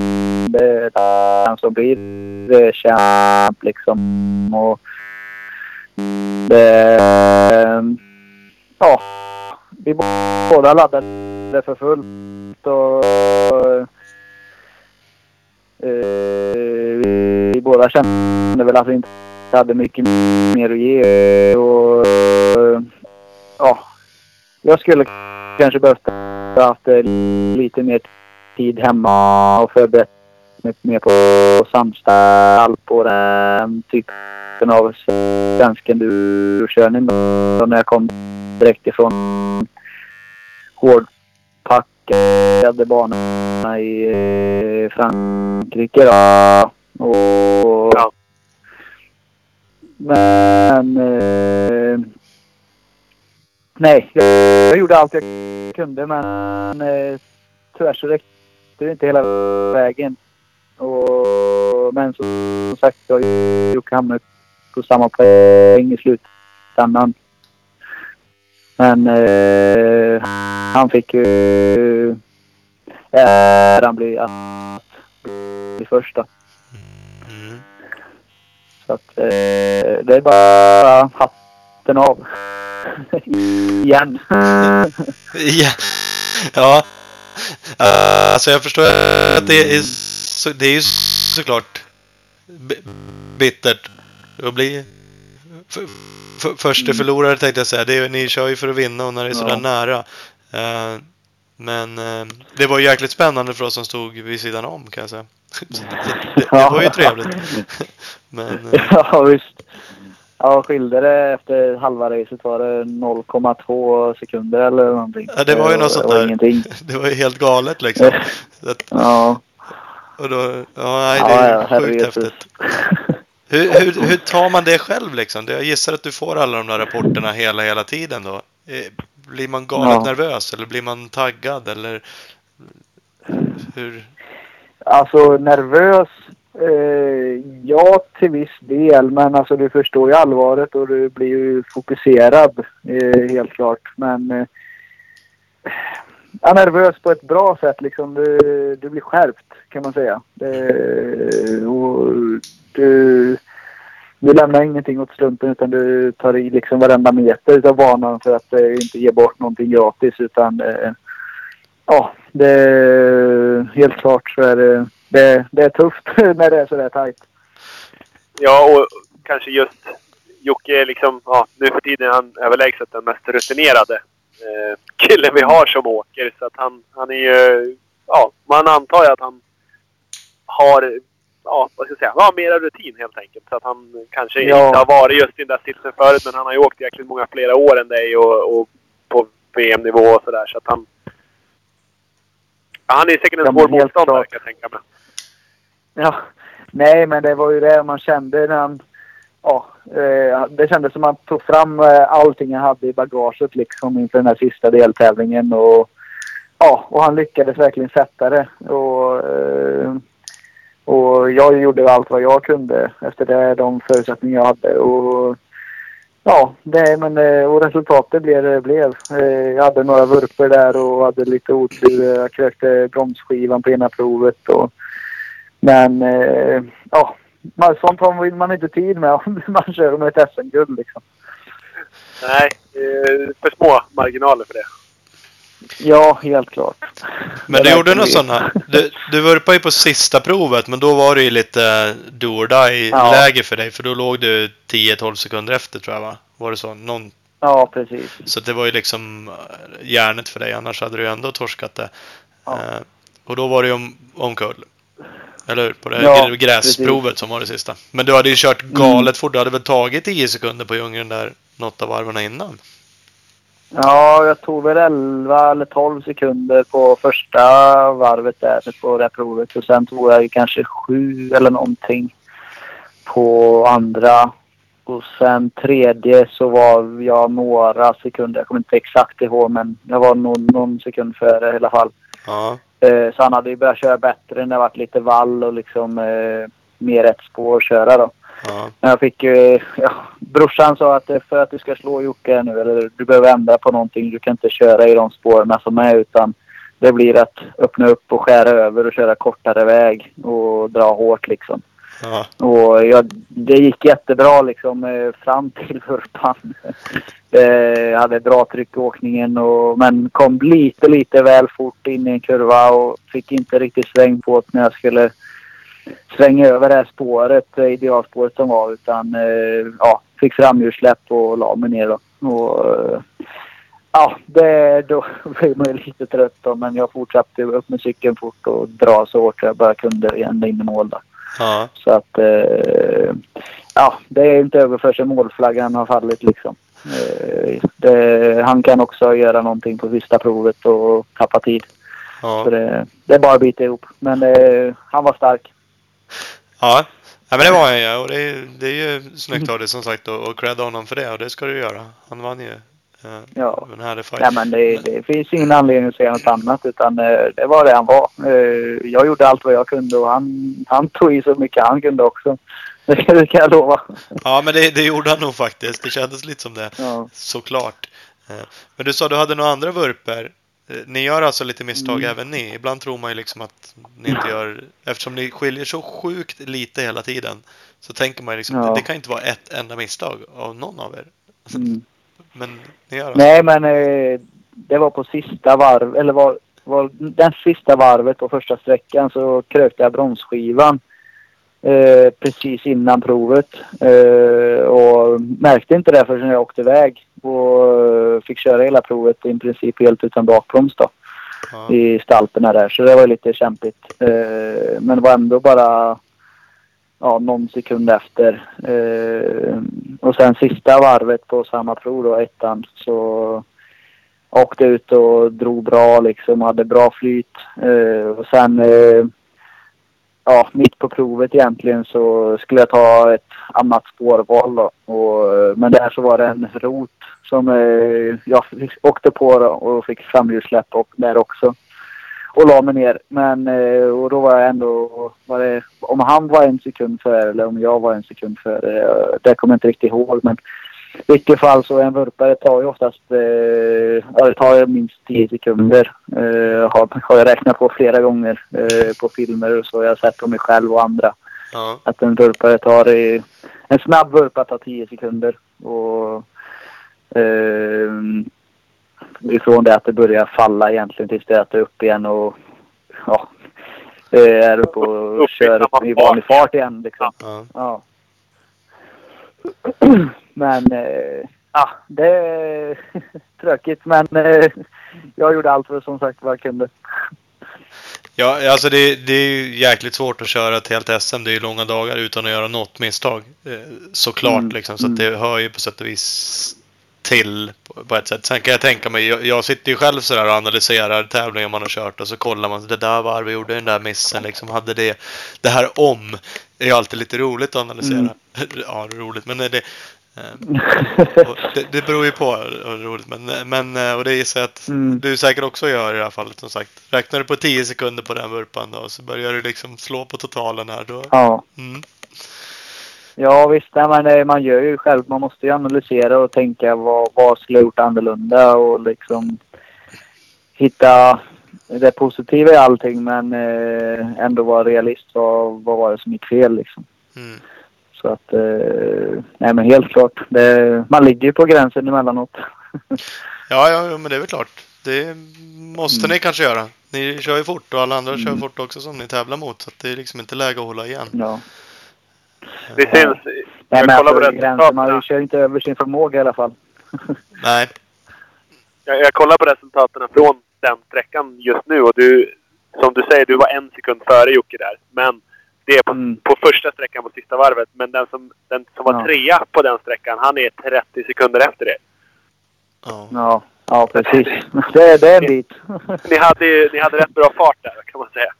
det är den som blir champ liksom. Och det, ja, vi båda laddade för fullt. Och eh, eh, vi båda kände väl att vi inte hade mycket mer att ge. Och eh, ja, jag skulle kanske behövt haft eh, lite mer tid hemma och förberett mig mer på samstall på typ, den typen av svensken du körning när jag kom direkt ifrån hårdpackade banorna i eh, Frankrike då. Och, Ja. Men eh, nej, jag, gjorde allt jag kunde men eh, tyvärr så räckte det inte hela vägen. Och, men som, som sagt, jag och Jocke hamnade på samma poäng i slutändan. Men eh, han fick ju äran bli att bli första. Mm. Så att eh, det är bara hatten av. [laughs] Igen. [laughs] Ja. ja. Alltså jag förstår att det är, så, det är ju såklart bittert att bli f- f- första förlorare tänkte jag säga. Det är, ni kör ju för att vinna och när det är sådär Ja. nära. Eh, men eh, det var jäkligt spännande för oss som stod vid sidan om kan jag säga. [laughs] Det, det var ju trevligt. [laughs] Men eh, [laughs] ja visst. Ja, skilde det efter halva racet var det 0,2 sekunder eller någonting. Ja, det var ju något sånt där. Ingenting. Det var ju helt galet liksom. Att, Ja, och då, ja, nej, det ja, är ja sjukt herre Jesus. häftigt. Hur, hur, hur tar man det själv liksom? Jag gissar att du får alla de där rapporterna hela, hela tiden då. Eh, Blir man galet Ja. nervös eller blir man taggad eller hur? Alltså nervös? Eh, ja, till viss del. Men alltså du förstår ju allvaret och du blir ju fokuserad. Eh, helt klart. Men eh, ja, nervös på ett bra sätt liksom. Du, du blir skärpt kan man säga. Eh, och du, du lämnar ingenting åt slumpen utan du tar i liksom varenda meter av banan för att eh, inte ge bort någonting gratis utan eh, ja, det är helt klart så är det, det, det är tufft [laughs] när det är sådär tajt. Ja, och kanske just Jocke är liksom, ja, nu för tiden är han överlägset den mest rutinerade eh, killen vi har som åker. Så att han, han är ju, ja, man antar ju att han har, ja, vad ska jag säga, ja, mera rutin helt enkelt. Så att han kanske Ja. inte har varit just i den där sitsen förut, men han har ju åkt jäkligt många flera år än dig och, och på VM-nivå och sådär. Så att han, ja, han är säkert en Ja, svår motståndare kan jag tänka mig. Ja, nej men det var ju det man kände när han, ja, eh, det kändes som att han tog fram eh, allting han hade i bagaget liksom inför den här sista deltävlingen och ja, och han lyckades verkligen sätta det och eh, och jag gjorde allt vad jag kunde efter det, de förutsättningar jag hade och Ja, det, men, eh, och resultatet blev det det blev. Eh, jag hade några vurpor där och hade lite otur. Jag krökte bromsskivan på ena provet. Och, men eh, ja, sånt har man inte tid med om [laughs] man kör med ett SM-guld. Liksom. Nej, för små marginaler för det. Ja, helt klart. Men Det du gjorde något sådana. Du, du vurpade ju på sista provet men då var det ju lite do or die Ja. läge för dig för då låg du 10-12 sekunder efter tror jag va? Var det så? Någon, Ja, precis. så det var ju liksom eh, järnet för dig annars hade du ju ändå torskat det. Ja. Eh, och då var det ju om, omkull. Eller hur? På det Ja, gr- gräsprovet som var det sista. Men du hade ju kört galet fort. Du hade väl tagit 10 sekunder på djungeln där något av varven innan? Ja, jag tog väl 11 eller 12 sekunder på första varvet där på det provet. Och sen tog jag kanske 7 eller någonting på andra. Och sen tredje så var jag några sekunder, jag kommer inte exakt ihåg men jag var någon, någon sekund före i alla fall. Ja. Eh, så han hade ju börjat köra bättre när det varit lite vall och liksom eh, mer ett spår att köra då. Ja. Jag fick ju, ja, brorsan sa att för att du ska slå Jocke nu eller du behöver ändra på någonting. Du kan inte köra i de spåren som är utan det blir att öppna upp och skära över och köra kortare väg och dra hårt liksom. Ja. Och jag, det gick jättebra liksom eh, fram till vurpan. [laughs] Eh, Jag hade bra tryck i åkningen och, men kom lite, lite väl fort in i en kurva och fick inte riktigt sväng på när jag skulle svänga över det här spåret, det idealspåret som var. Utan eh, ja, fick framhjulssläpp och la mig ner då. Och, eh, ja, det, då [laughs] blev man ju lite trött då, men jag fortsatte upp med cykeln fort och dra så hårt jag bara kunde ända in i mål då. Ja. Så att eh, ja, det är inte över för sig målflaggan har fallit liksom. Det, han kan också göra någonting på sista provet och tappa tid. Så Ja. det, det är bara att bita ihop. Men eh, han var stark. Ja. ja, men det var han ju. Och det är, det är ju snyggt av dig som sagt och, och credda honom för det. Och det ska du göra. Han vann ju. eh, Ja. En härlig fight. Nej, men det, det finns ingen anledning att säga något annat utan eh, det var det han var. Eh, jag gjorde allt vad jag kunde och han, han tog i så mycket han kunde också. Det [laughs] kan, det kan jag lova. Ja, men det, det gjorde han nog faktiskt. Det kändes lite som det. Ja. Såklart. Men du sa du hade några andra vurper. Eh, Ni gör alltså lite misstag Mm. även ni. Ibland tror man ju liksom att ni inte gör... Eftersom ni skiljer så sjukt lite hela tiden. Så tänker man ju liksom Ja. det, det kan inte vara ett enda misstag av någon av er. Mm. [laughs] Men ni gör alltså. Nej, men eh, det var på sista varv, eller var, var den sista varvet på första sträckan så krökte jag bromsskivan eh, precis innan provet. Eh, och märkte inte det förrän jag åkte iväg och eh, fick köra hela provet i princip helt utan bakbroms då Ja. i stalperna där. Så det var lite kämpigt. Eh, men det var ändå bara ja, någon sekund efter. Eh, och sen sista varvet på samma prov då, ettan, så åkte ut och drog bra liksom, hade bra flyt. Eh, och sen eh, ja, mitt på provet egentligen så skulle jag ta ett annat spårval då. Och, eh, men där så var det en rot som eh, jag åkte på då och fick framhjulssläpp och där också. Och la mig ner. Men eh, och då var jag ändå, var det, om han var en sekund före eller om jag var en sekund före, eh, det kommer jag inte riktigt ihåg. Men vilket fall så en vurpare tar ju oftast, eh, ja, det tar minst 10 sekunder. Eh, har, har jag räknat på flera gånger eh, på filmer och så. Jag har sett på mig själv och andra. Ja. Att en vurpare tar, i, en snabb vurpa tar 10 sekunder. Och eh, ifrån det att det börjar falla egentligen tills det är att det är upp igen och ja, eh, är uppe och kör i vanlig fart. fart igen liksom. Ja. Ja. [clears throat] Men eh, ja, det är [laughs] tråkigt men eh, jag gjorde allt för som sagt vad jag kunde. Ja, alltså det, det är ju jäkligt svårt att köra ett helt SM. Det är ju långa dagar utan att göra något misstag. Eh, Såklart Mm, liksom. Så mm. det hör ju på sätt och vis till på- ett sätt. Sen kan jag tänka mig, jag, jag sitter ju själv sådär och analyserar tävlingar man har kört och så kollar man det där varvet gjorde den där missen liksom. Hade det, det här om är ju alltid lite roligt att analysera. Mm. [laughs] Ja, roligt men det, eh, och [laughs] det, det beror ju på hur roligt. Men, men eh, och det gissar jag att Mm. du säkert också gör i det här fallet som sagt. Räknar du på 10 sekunder på den vurpan då så börjar du liksom slå på totalen här då. Ja. Mm. Ja visst, nej, men eh, man gör ju själv. Man måste ju analysera och tänka vad, vad skulle jag gjort annorlunda och liksom hitta det positiva i allting men eh, ändå vara realist. Vad, vad var det som gick fel liksom? Mm. Så att, eh, nej men helt klart. Det, man ligger ju på gränsen emellanåt. [laughs] Ja, ja, ja, men det är väl klart. Det måste Mm. ni kanske göra. Ni kör ju fort och alla andra kör Mm. fort också som ni tävlar mot. Så att det är liksom inte läge att hålla igen. Ja. Det syns. Nej, Jag men alltså, gränsen, man kör inte över sin förmåga i alla fall. [laughs] Nej. Jag, jag kollar på resultaten från den sträckan just nu och du, som du säger, du var en sekund före Jocke där. Men det är på, Mm. på första sträckan på sista varvet. Men den som, den som var Ja. trea på den sträckan, han är 30 sekunder efter det. Ja. Ja, ja precis. Det, det är en bit. [laughs] Ni hade, ni hade rätt bra fart där kan man säga.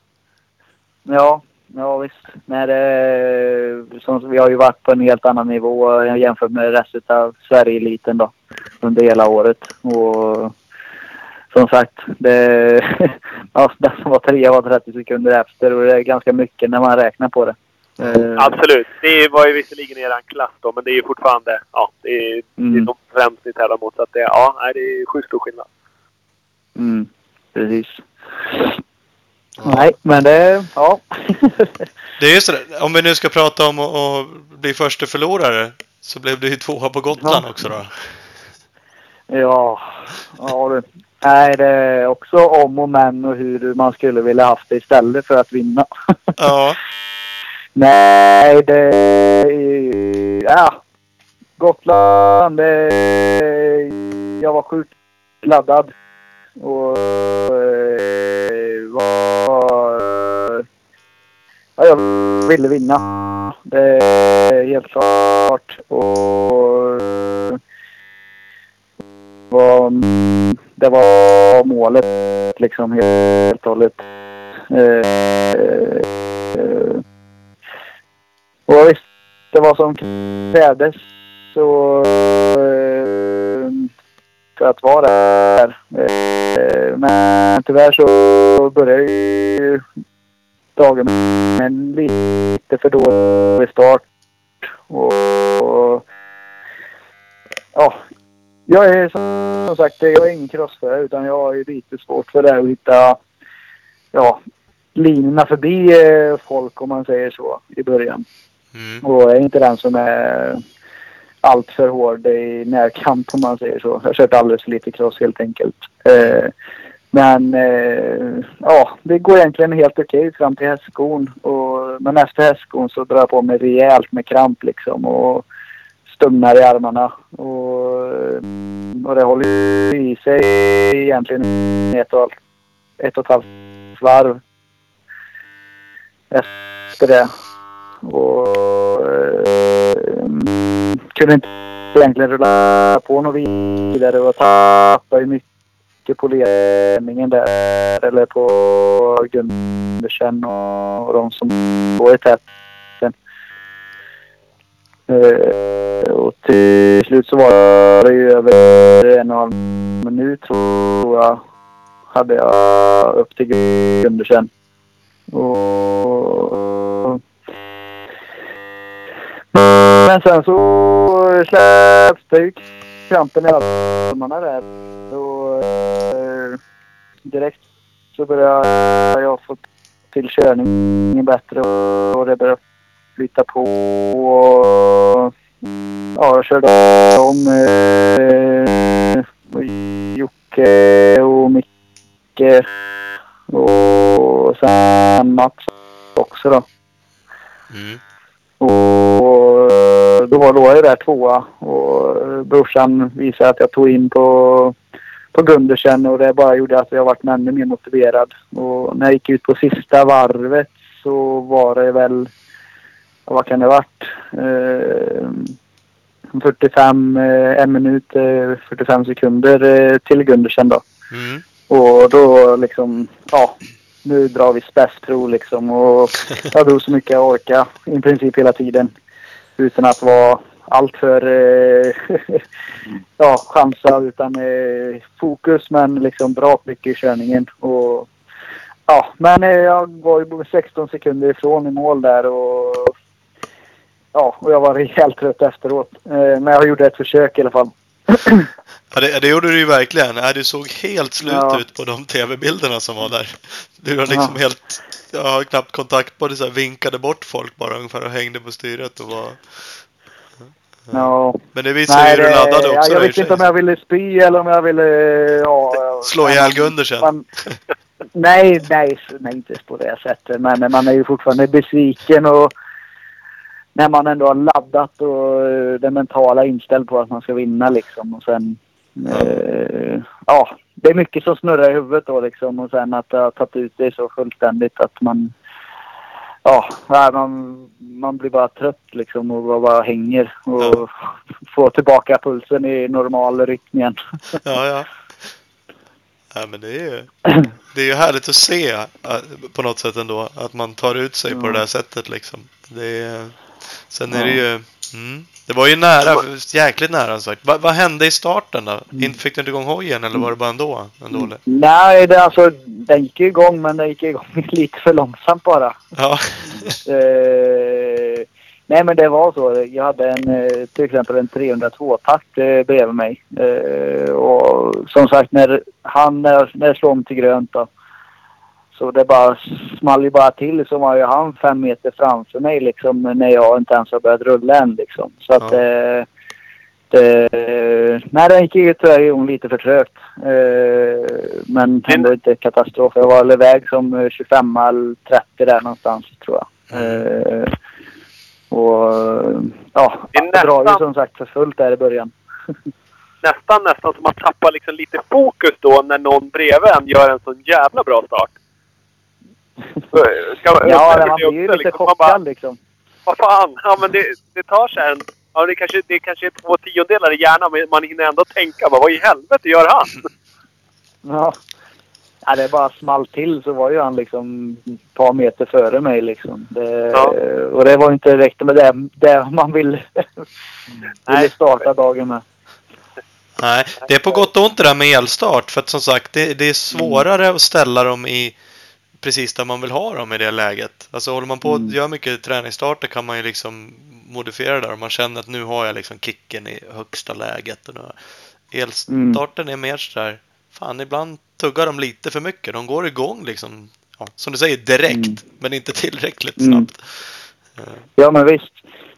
Ja, ja visst. Nej, det, som, vi har ju varit på en helt annan nivå jämfört med resten av Sverige-eliten då. Under hela året. Och som sagt, det, [laughs] ja, den som var trea var 30 sekunder efter och det är ganska mycket när man räknar på det. Eh, Absolut. Det var ju visserligen er klass då, men det är ju fortfarande... Ja, det är, det är Mm. de främst ni tävlar mot. Så att det, ja, det är sjukt stor skillnad. Mm, precis. Nej, men det... Ja. [laughs] Det är ju sådär. Om vi nu ska prata om att, bli första förlorare. Så blev det ju tvåa på Gotland Ja. också då. Ja, ja du. Nej, det är också om och men och hur man skulle vilja haft det istället för att vinna. [laughs] Ja. Nej, det... Ja. Gotland, det... Jag var sjukt laddad. Och... eh, Var... Ja, jag ville vinna. Det är helt klart. Och... Var, det var målet liksom helt och hållet. Eh, eh, och visst, det var som krävdes. Så eh, för att vara där. Eh, men tyvärr så började ju dagen med en lite för dålig start. Och, och ja, jag är som sagt, jag är ingen crossförare utan jag har ju lite svårt för det här att hitta ja, linjerna förbi eh, folk om man säger så i början. Mm. Och jag är inte den som är allt för hård i närkamp om man säger så. Jag har kört alldeles för lite cross helt enkelt. Eh, men eh, ja, det går egentligen helt okej fram till hästskon. Och, men efter hästskon så drar jag på mig rejält med kramp liksom. Och stumnar i armarna. Och, eh, och det håller i sig egentligen ett och, ett och ett halvt varv. Efter det. Och eh, kunde inte egentligen rulla på något vidare och tappade ju mycket på ledningen där. Eller på Gundersen och, och de som går i täten. Eh, Eh, och till slut så var det ju över en och en halv minut tror jag. Hade jag upp till Gundersen. Och... Men sen så släppte ju krampen i armarna där. Och eh, direkt så började jag få till körningen bättre och det började flytta på. Och, ja, jag körde om eh, och Jocke och Micke och sen Mats också då. Mm. Och då var jag där tvåa och brorsan visade att jag tog in på, på Gundersen och det bara gjorde att jag varit ännu mer motiverad. Och när jag gick ut på sista varvet så var det väl, vad kan det varit? Eh, 45, eh, en minut, eh, 45 sekunder eh, till Gundersen då. Mm. Och då liksom, ja, nu drar vi spetsprov liksom. Och jag drog så mycket jag orkade i princip hela tiden. Utan att vara alltför eh, [laughs] ja, chansa utan eh, fokus men liksom bra mycket i körningen. Och, ja, men eh, jag var ju 16 sekunder ifrån i mål där och ja, och jag var rejält trött efteråt. Eh, men jag gjorde ett försök i alla fall. [clears throat] Ja, det, det gjorde du ju verkligen. Ja, du såg helt slut Ja. ut på de tv-bilderna som var där. Du var liksom Ja. helt... Jag har knappt kontakt på det, så här, vinkade bort folk bara ungefär och hängde på styret och var... Ja. Men det visar ju hur du laddade också. Jag och vet inte om jag ville spy eller om jag ville... Ja, Slå ihjäl Gundersen. Man, [laughs] nej, nej, nej, inte på det sättet. Men man är ju fortfarande besviken och när man ändå har laddat och eh, det mentala inställd på att man ska vinna liksom. Och sen, eh, ja, det är mycket som snurrar i huvudet då liksom. Och sen att det har tagit ut det så fullständigt att man, ja, nej, man, man blir bara trött liksom och bara, hänger och får tillbaka pulsen i normal rytm igen. Ja, ja. [laughs] Ja, men det är ju, det är ju härligt att se äh, på något sätt ändå. Att man tar ut sig på Ja. det där sättet liksom. Det är, sen är det ju... Mm, det var ju nära, jäkligt nära sagt. Va, vad hände i starten då? Mm. Fick du inte igång hojen eller var det bara ändå? ändå eller? Nej, det, alltså, den gick ju igång men den gick igång [laughs] lite för långsamt bara. Ja. [laughs] Eh, nej men det var så. Jag hade en, eh, till exempel en 302-takt eh, bredvid mig. Eh, och som sagt när han när, när slog om till grönt då. Så det bara small ju bara till så var ju han fem meter framför mig liksom när jag inte ens har börjat rulla än liksom. Så att Ja. eh, det, nej den gick ju tyvärr igång lite för trögt. Eh, men ändå inte katastrof. Jag var väl iväg som eh, 25 eller 30 där någonstans tror jag. Eh, och ja, Det det drar ju som sagt för fullt där i början. [laughs] nästan, nästan som man tappar liksom lite fokus då när någon bredvid en gör en sån jävla bra start. Ska, Ja, man det blir ju också, lite liksom. Man bara, chockad liksom. vad fan, ja men det, det tar sig en... Ja, det kanske, det kanske är två tiondelar i hjärnan men man hinner ändå tänka bara, vad i helvete gör han? [laughs] Ja. ja, det bara small till så var ju han liksom ett par meter före mig liksom. Det, Ja. Och det var inte direkt med det, det man vill, [laughs] ville Nej. starta dagen med. Nej, det är på gott och ont det där med elstart. För att som sagt, det, det är svårare att ställa dem i precis där man vill ha dem i det läget. Alltså håller man på och Mm. gör mycket träningsstarter kan man ju liksom modifiera det där. Om man känner att nu har jag liksom kicken i högsta läget. Elstarten är mer sådär, fan ibland tuggar de lite för mycket. De går igång liksom, ja, som du säger, direkt. Mm. Men inte tillräckligt Mm. snabbt. Ja men visst.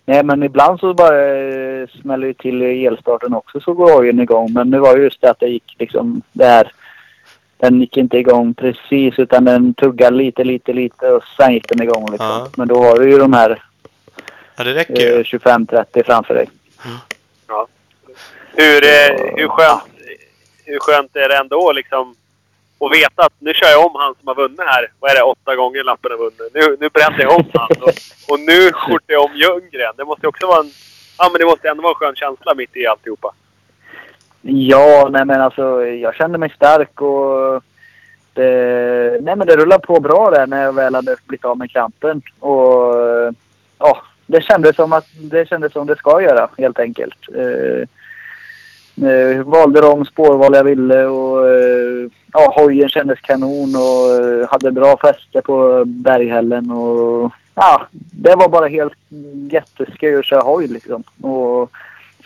Nej men ibland så bara eh, smäller det till i elstarten också så går hojen igång. Men nu var det just det att det gick liksom där. Den gick inte igång precis utan den tuggade lite, lite, lite och sen gick den igång liksom. Ja. Men då har du ju de här Ja, eh, 25-30 framför dig. Hur, eh, hur, skönt, hur skönt är det ändå liksom och veta att nu kör jag om han som har vunnit här. Vad är det? Åtta gånger lappen har vunnit. Nu, nu brände jag om han. Och, och nu skjuter jag om Ljunggren. Det måste också vara en... Ja, men det måste ändå vara en skön känsla mitt i alltihopa. Ja, nej men alltså jag kände mig stark och det, nej men det rullade på bra där när jag väl hade blivit av med krampen. Och ja, det kändes som att det kändes som det ska göra helt enkelt. Eh, eh, valde de spårval jag ville och eh, ja, hojen kändes kanon och eh, hade bra fäste på berghällen och ja, det var bara helt jätteskoj att köra hoj liksom. Och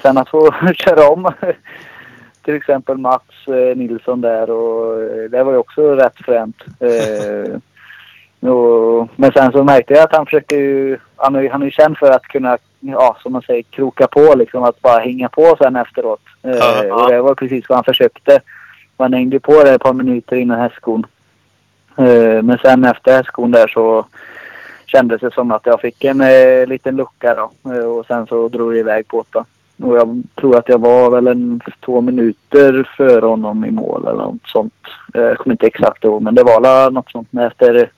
sen att få [laughs] köra om till exempel Mats eh, Nilsson där och eh, det var ju också rätt fränt. Eh, och, men sen så märkte jag att han försökte ju, han är, han är ju känd för att kunna, ja som man säger, kroka på liksom. Att bara hänga på sen efteråt. Eh, och det var precis vad han försökte. Han hängde på det ett par minuter innan hästskon. Eh, men sen efter hästskon där så kändes det som att jag fick en eh, liten lucka då. Eh, och sen så drog det iväg på det. Och jag tror att jag var väl en två minuter före honom i mål eller något sånt. Eh, Jag kommer inte exakt ihåg men det var något sånt efter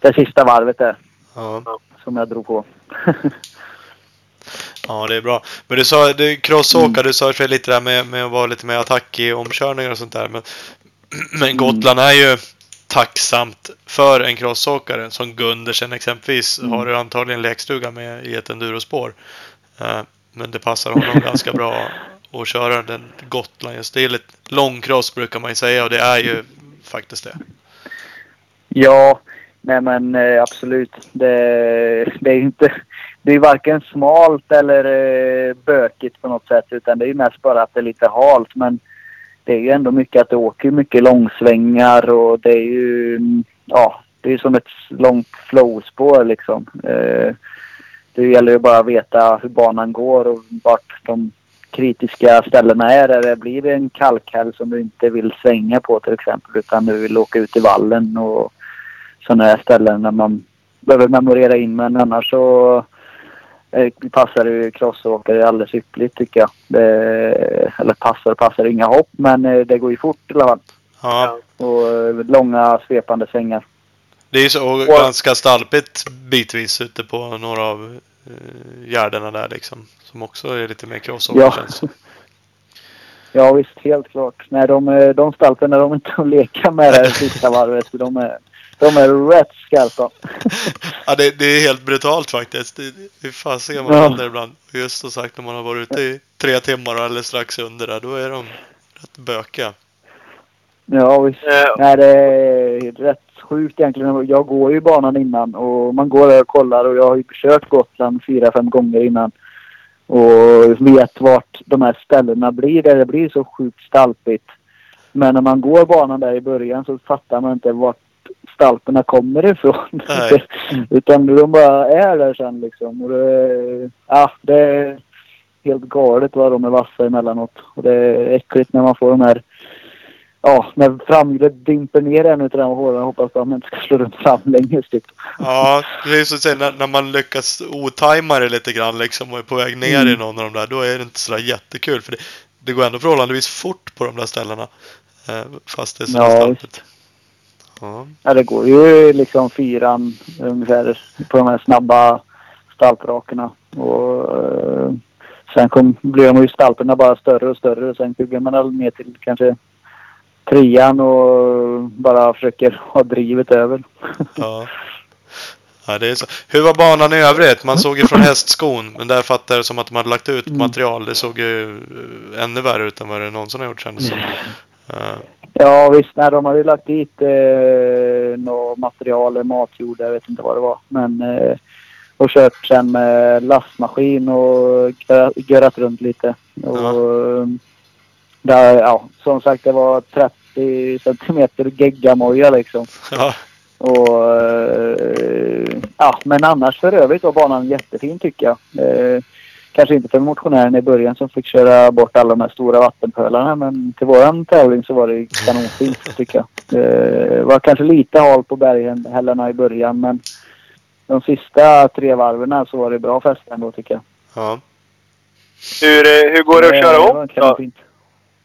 det sista varvet där Ja. som jag drog på. [laughs] Ja, det är bra. Men du sa, du crossåkare, du sa lite där med, med att vara lite mer attack i omkörningar och sånt där. Men, [clears throat] men Gotland är ju tacksamt för en crossåkare. Som Gundersen exempelvis Mm. har du antagligen lekstuga med i ett endurospår. Men det passar honom ganska bra att köra den Gotland just. Det är lite långcross brukar man ju säga och det är ju faktiskt det. Ja, nej men eh, absolut. Det, det är ju inte... Det är varken smalt eller eh, bökigt på något sätt utan det är ju mest bara att det är lite halt. Men det är ju ändå mycket att det åker mycket långsvängar och det är ju... Mm, ja, det är ju som ett långt flowspår liksom. Eh, det gäller ju bara att veta hur banan går och vart de kritiska ställena är där det blir en kalkhäll som du inte vill svänga på till exempel utan du vill åka ut i vallen och sådana här ställen där man behöver memorera in men annars så eh, passar det ju crossåkare alldeles ypperligt tycker jag. Det, eller passar passar inga hopp men eh, det går ju fort i alla fall. Ja, Och eh, långa svepande svängar. Det är ju så och ganska stalpigt bitvis ute på några av uh, gärdena där liksom. Som också är lite mer crossåkare Ja. känns. [laughs] Ja visst, helt klart. Nej, de, eh, de stalpen är de inte att leka med det här [laughs] sista varvet. De är, de är rätt skarpa. [laughs] Ja, det, det är helt brutalt faktiskt. Det, det är fasiken man Ja. händer ibland. Just som sagt när man har varit ute i tre timmar eller strax under där, då är de rätt bökiga. Ja visst. Eh, Nej, det är rätt sjukt egentligen. Jag går ju banan innan och man går där och kollar och jag har ju kört Gotland fyra, fem gånger innan. Och vet vart de här ställena blir där det blir så sjukt stalpigt. Men när man går banan där i början så fattar man inte vart stalperna kommer ifrån. [laughs] Utan de bara är där sen liksom. Och det, ja, det är helt galet vad de är vassa emellanåt. Och det är äckligt när man får de här Ja, när framhjulet dimper ner en utav de hålen hoppas att man inte ska slå runt framlänges typ. Ja, det är så att säga när, när man lyckas otajma det lite grann liksom och är på väg ner Mm. i någon av de där, då är det inte sådär jättekul. För det, det går ändå förhållandevis fort på de där ställena. Eh, fast det är så Ja, stalpigt. Ja. Ja, det går ju liksom fyran ungefär på de här snabba stalprakerna. Och eh, sen kom, blev de ju stalperna bara större och större. Och sen bygger man väl ner till kanske trean och bara försöker ha drivet över. Ja. ja, det är så. Hur var banan i övrigt? Man såg ju från hästskon, men där fattade det som att de hade lagt ut Mm. material. Det såg ju eh, ännu värre ut än vad det någonsin har gjort kändes som. Eh, Ja visst, nej, de har ju lagt dit eh, något material, matjord, jag vet inte vad det var. Men eh, och kört sen med lastmaskin och gö- görat runt lite. Och, eh, där, ja, som sagt det var 30 centimeter geggamoja liksom. ja, Och, eh, ja, men annars för övrigt var banan jättefin tycker jag. Eh, kanske inte för motionären i början som fick köra bort alla de här stora vattenpölarna men till våran tävling så var det kanonfint [laughs] tycker jag. Det var kanske lite halt på berghällarna i början men de sista tre varven så var det bra fäste ändå tycker jag. ja. hur, eh, hur går det att köra var om?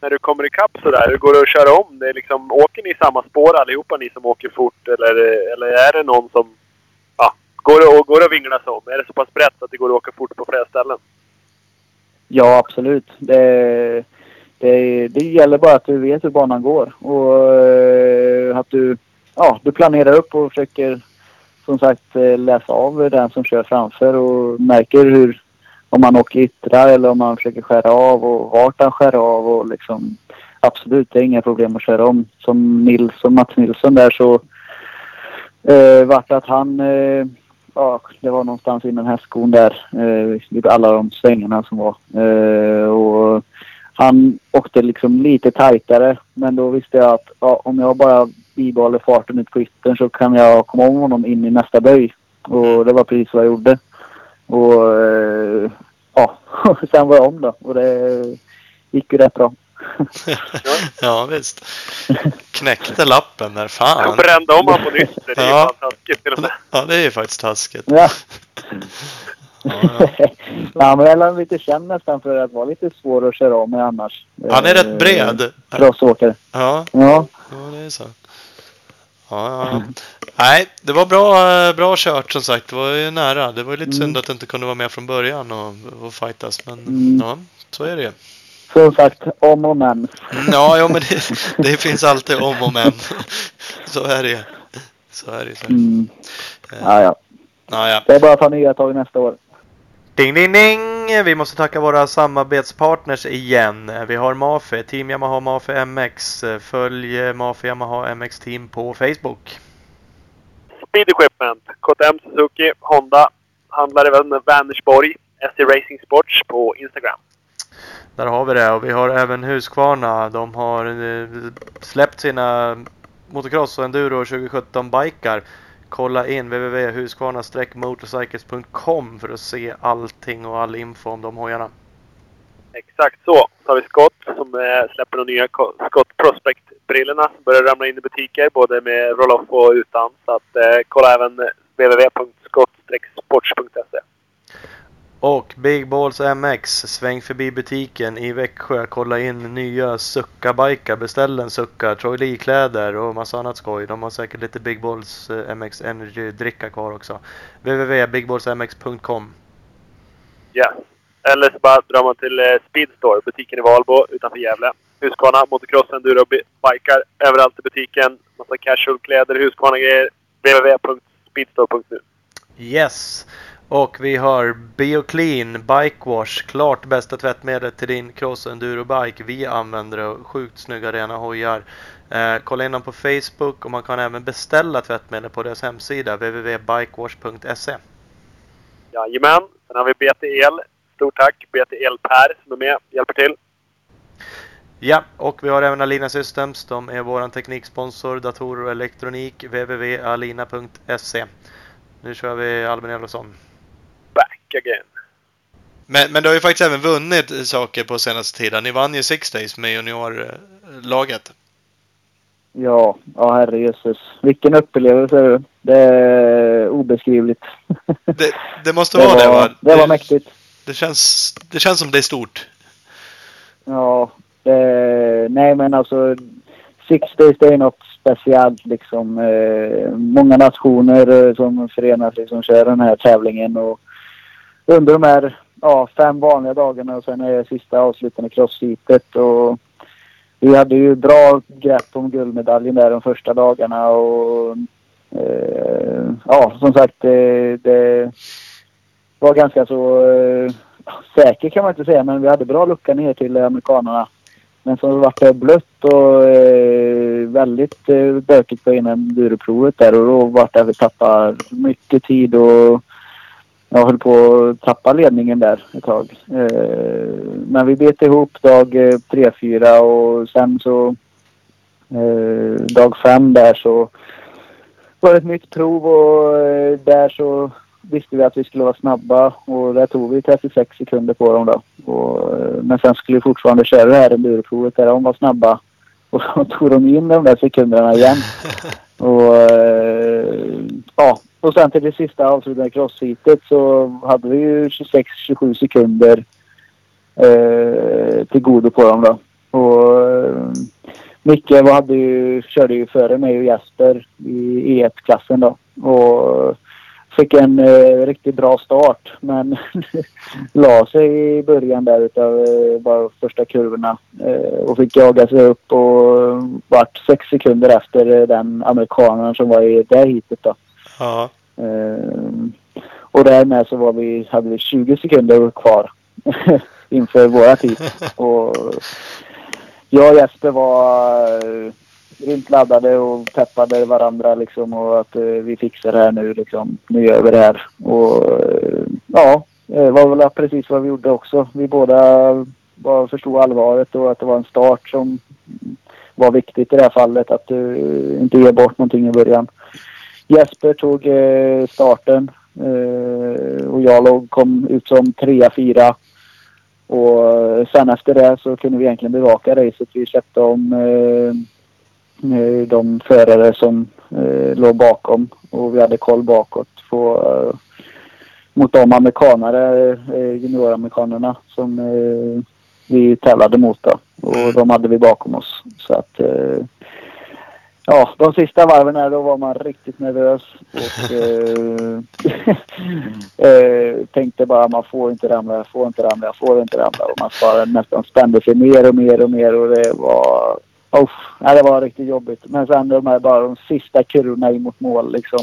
När du kommer ikapp sådär? Hur går det att köra om? Det är liksom, åker ni i samma spår allihopa ni som åker fort? Eller, eller är det någon som... Ja, går det, går det att vinglas om? Är det så pass brett att det går att åka fort på flera ställen? Ja, absolut. Det, det, det gäller bara att du vet hur banan går och eh, att du, ja, du planerar upp och försöker som sagt eh, läsa av den som kör framför och märker hur, om man åker yttra eller om man försöker skära av och vart han skär av och liksom absolut, det är inga problem att köra om. Som Nils och Mats Nilsson där så eh, vart att han eh, ja, det var någonstans innan hästskon där. Eh, alla de svängarna som var. Eh, och han åkte liksom lite tajtare. Men då visste jag att ja, om jag bara bibehåller farten ut på yttern så kan jag komma om honom in i nästa böj. Och det var precis vad jag gjorde. Och eh, ja, [laughs] sen var jag om då. Och det gick ju rätt bra. [laughs] ja visst. Knäckte lappen där. Fan. Jag brände om honom på nytt. Det är ja. ju taskigt till och med. Ja det är ju faktiskt taskigt. Ja. ja, ja. [laughs] men jag är lite känd nästan för att vara lite svår att köra om med annars. Han är rätt bred. Crossåkare. Ja. ja. Ja, det är så. Ja, ja. Nej, det var bra, bra kört som sagt. Det var ju nära. Det var ju lite mm. synd att du inte kunde vara med från början och, och fightas. Men mm. ja, så är det ju som sagt, om och men. Ja, ja men det, det, finns alltid om och men. Så är det Så är det så. Mm. Ja, ja. ja, ja. Det är bara att ta nya tag nästa år. Ding, ding, ding! Vi måste tacka våra samarbetspartners igen. Vi har Mafe, Team Yamaha Mafe MX. Följ Mafe Yamaha MX Team på Facebook. Speed Equipment, KTM Suzuki, Honda. Handlar även Vänersborg, SC Racing Sports på Instagram. Där har vi det och vi har även Husqvarna. De har eh, släppt sina motocross och enduro 2017 bikar. Kolla in www.husqvarna-motorcycles.com för att se allting och all info om de hojarna. Exakt så. Så har vi Scott som eh, släpper de nya Scott Prospect-brillorna som börjar ramla in i butiker både med roll-off och utan. Så att, eh, kolla även www.scott-sports.se. Och Big Balls MX, sväng förbi butiken i Växjö, kolla in nya Succa-bikar, beställ en Succa, Troy Lee-kläder och massa annat skoj. De har säkert lite Big Balls eh, MX Energy-dricka kvar också. www.bigballsmx.com Ja, eller så bara drar man till eh, Speedstore, butiken i Valbo utanför Gävle. Husqvarna, motocross, enduro, bikar överallt i butiken. Massa casual-kläder, Husqvarna-grejer. www.speedstore.nu Yes! Och vi har BioClean Bike Wash. Klart bästa tvättmedlet till din cross enduro bike. Vi använder det. Sjukt snygga rena hojar. Eh, kolla in dem på Facebook och man kan även beställa tvättmedel på deras hemsida www.bikewash.se. Jajamän. Sen har vi BT El. Stort tack BT El Per som är med hjälper till. Ja, och vi har även Alina Systems. De är vår tekniksponsor, datorer och elektronik. www.alina.se. Nu kör vi Albin Elofsson again. Men, men du har ju faktiskt även vunnit saker på senaste tiden. Ni vann ju Six Days med juniorlaget. Ja, ja herrejösses. Vilken upplevelse. Det är obeskrivligt. Det, det måste [laughs] det vara var, det va? Det var mäktigt. Det känns, det känns som det är stort. Ja, det, nej men alltså Six Days det är något speciellt liksom. Eh, många nationer som förenas liksom kör den här tävlingen och under de här ja, fem vanliga dagarna och sen är det sista avslutande crossheatet. Och vi hade ju bra grepp om guldmedaljen där de första dagarna och eh, ja, som sagt det, det var ganska så eh, säker kan man inte säga men vi hade bra lucka ner till amerikanerna. Men så vart det blött och eh, väldigt eh, bökigt på innan duroprovet där och då vart det att vi tappade mycket tid och jag höll på att tappa ledningen där ett tag. Eh, men vi bet ihop dag eh, tre, fyra och sen så eh, dag fem där så var det ett nytt prov och eh, där så visste vi att vi skulle vara snabba och där tog vi 36 sekunder på dem då. Och, eh, men sen skulle vi fortfarande köra det här enduroprovet där de var snabba. Och så [laughs] tog de in de där sekunderna igen. [laughs] Och eh, ja, och sen till det sista avslutande crossheatet så hade vi ju 26-27 sekunder eh, till godo på dem då. Och eh, Micke hade ju, körde ju före mig och Jesper i E1-klassen då. Och fick en eh, riktigt bra start men [laughs] la sig i början där utav eh, bara första kurvorna. Eh, och fick jaga sig upp och vart sex sekunder efter eh, den amerikanen som var i det heatet då. Ja. Eh, och därmed så var vi, hade vi 20 sekunder kvar [laughs] inför våra tid. [laughs] Och jag och Jesper var eh, grymt laddade och peppade varandra liksom och att eh, vi fixar det här nu liksom. Nu gör vi det här. Och eh, ja, det var väl precis vad vi gjorde också. Vi båda bara förstod allvaret och att det var en start som var viktigt i det här fallet. Att eh, inte ge bort någonting i början. Jesper tog eh, starten eh, och jag låg, kom ut som trea, fyra. Och eh, sen efter det så kunde vi egentligen bevaka racet. Vi släppte om de förare som låg bakom och vi hade koll bakåt på, mot de amerikanare, junioramerikanerna som vi tävlade mot då. Och de hade vi bakom oss. Så att Ja, de sista varven här då var man riktigt nervös och eh, [laughs] eh, tänkte bara man får inte ramla, jag får inte ramla, jag får inte ramla. Och man bara nästan spände sig mer och mer och mer och det var, oh, nej, det var riktigt jobbigt. Men sen de här bara de sista kurvorna in mot mål liksom.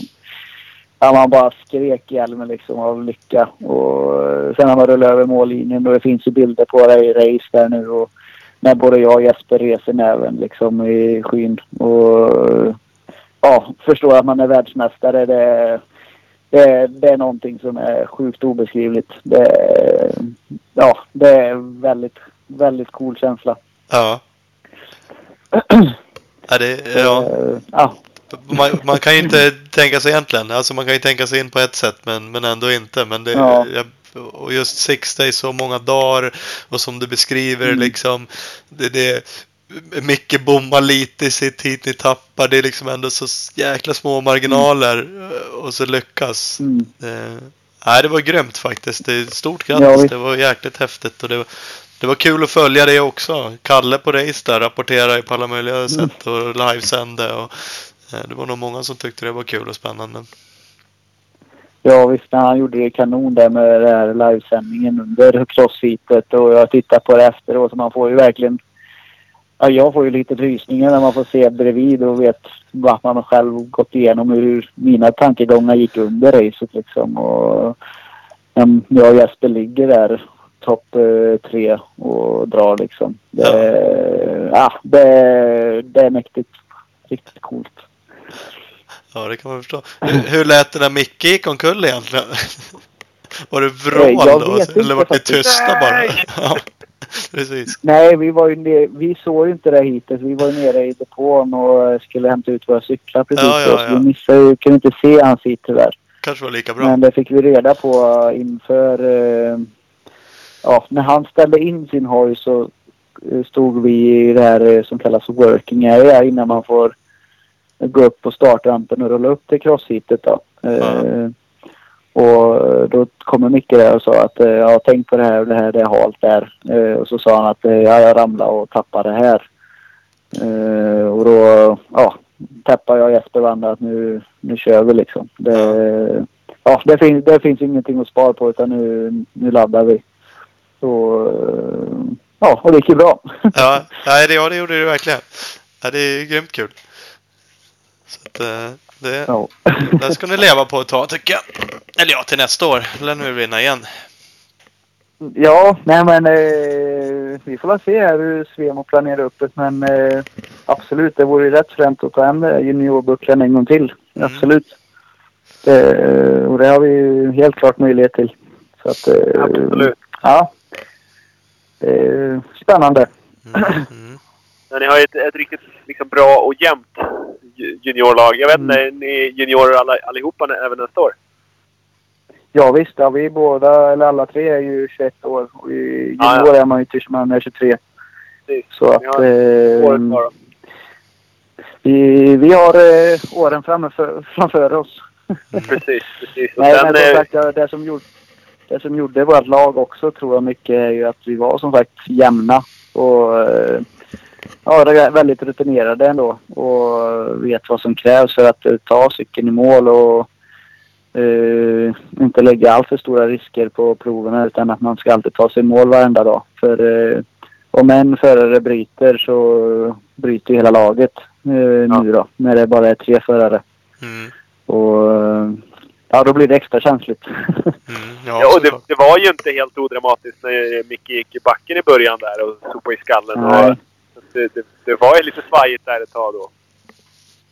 Ja, man bara skrek i hjälmen liksom av lycka. Och eh, sen när man rullade över mållinjen och det finns ju bilder på det i race där nu. Och, när både jag och Jesper reser näven liksom i skyn. Och ja, förstår att man är världsmästare. Det, det, det är någonting som är sjukt obeskrivligt. Det, ja, det är väldigt, väldigt cool känsla. Ja. [clears throat] Ja, det, ja. Eh, ja, Man, man kan ju inte tänka sig egentligen. Alltså man kan ju tänka sig in på ett sätt men, men ändå inte. Men det, Ja. jag, och just six days, så många dagar och som du beskriver Mm. liksom. Det, det, Micke bommar lite i sitt hit ni tappar. Det är liksom ändå så jäkla små marginaler och så lyckas. mm. Eh, nej, det var grymt faktiskt. Det är stort Ja, grattis. visst. det var jäkligt häftigt. Och det, var, det var kul att följa det också. Kalle på race där rapporterade på alla möjliga Mm. sätt och livesände. Och, eh, det var nog många som tyckte det var kul och spännande. Ja visst, han gjorde det kanon där med den här livesändningen under crossfitet och jag tittar på det efteråt så man får ju verkligen... Ja, jag får ju lite rysningar när man får se bredvid och vet vad man själv gått igenom hur mina tankegångar gick under racet liksom. Och jag och Jesper ligger där topp eh, tre och drar liksom. Det, ja. det, det är mäktigt. Riktigt coolt. Ja, det kan man förstå. Hur, hur lät det när Micke gick omkull egentligen? [laughs] Var det vrål då? Eller var faktiskt. tysta bara? Nej! [laughs] Ja, precis. Nej, vi, var ju ner, vi såg ju inte det hittills. Vi var ju nere i depån och skulle hämta ut våra cyklar precis Ja, ja, ja. vi missade ju, kunde inte se hans hit tyvärr. Kanske var lika bra. Men det fick vi reda på inför... Eh, ja, när han ställde in sin hoj så eh, stod vi i det här eh, som kallas working area innan man får gå upp på startrampen och rulla upp till crosshitet då. Eh, och då kommer Micke där och sa att eh, ja, tänk på det här, det här det är halt där. Eh, och så sa han att ja, jag ramlade och tappade det här. Och då ja, tappade jag och Jesper varandra att nu, nu kör vi liksom. Det, ja, det, finns, det finns ingenting att spara på utan nu, nu laddar vi. Så, ja, och det gick ju bra. Ja, [laughs] nej, det, ja, det gjorde det verkligen. Ja, det är grymt kul. Så att, eh, det, ja. [laughs] det ska ni leva på ett tag tycker jag. Eller ja, till nästa år. Eller nu vinna igen. Ja, nej men eh, vi får väl se här hur Svemo planerar upp det. Men eh, absolut, det vore ju rätt fränt att ta hem eh, juniorbucklan en gång till. Mm. Absolut. Det, och det har vi ju helt klart möjlighet till. Så att, eh, Absolut. Ja. Eh, spännande. Mm, mm. Men ni har ju ett, ett riktigt liksom, bra och jämnt ju- juniorlag. Jag vet inte, Mm. är ni juniorer alla, allihopa även nästa år? Ja visst, ja, vi båda, eller alla tre är ju 21 år. Och i Ja, junior är man ju tills man är 23. Precis. Så att... Ni har året Eh, kvar då. vi, vi har eh, åren framför, framför oss. Precis, precis. Och [laughs] Nej, sen, men som eh, sagt, ja, det som, gjorde, det som gjorde vårt lag också tror jag mycket är ju att vi var som sagt jämna. Och, eh, ja, väldigt rutinerade ändå och vet vad som krävs för att ta cykeln i mål och uh, inte lägga allt för stora risker på proven utan att man ska alltid ta sig i mål varenda dag. För uh, om en förare bryter så bryter hela laget uh, ja. nu då när det bara är tre förare. Mm. Och ja, då blir det extra känsligt. [laughs] Mm, ja, ja, och det, det, var ju inte helt odramatiskt när Micke gick i backen i början där och på i skallen. Nej. Och det, det, det var ju lite svajigt där ett tag då.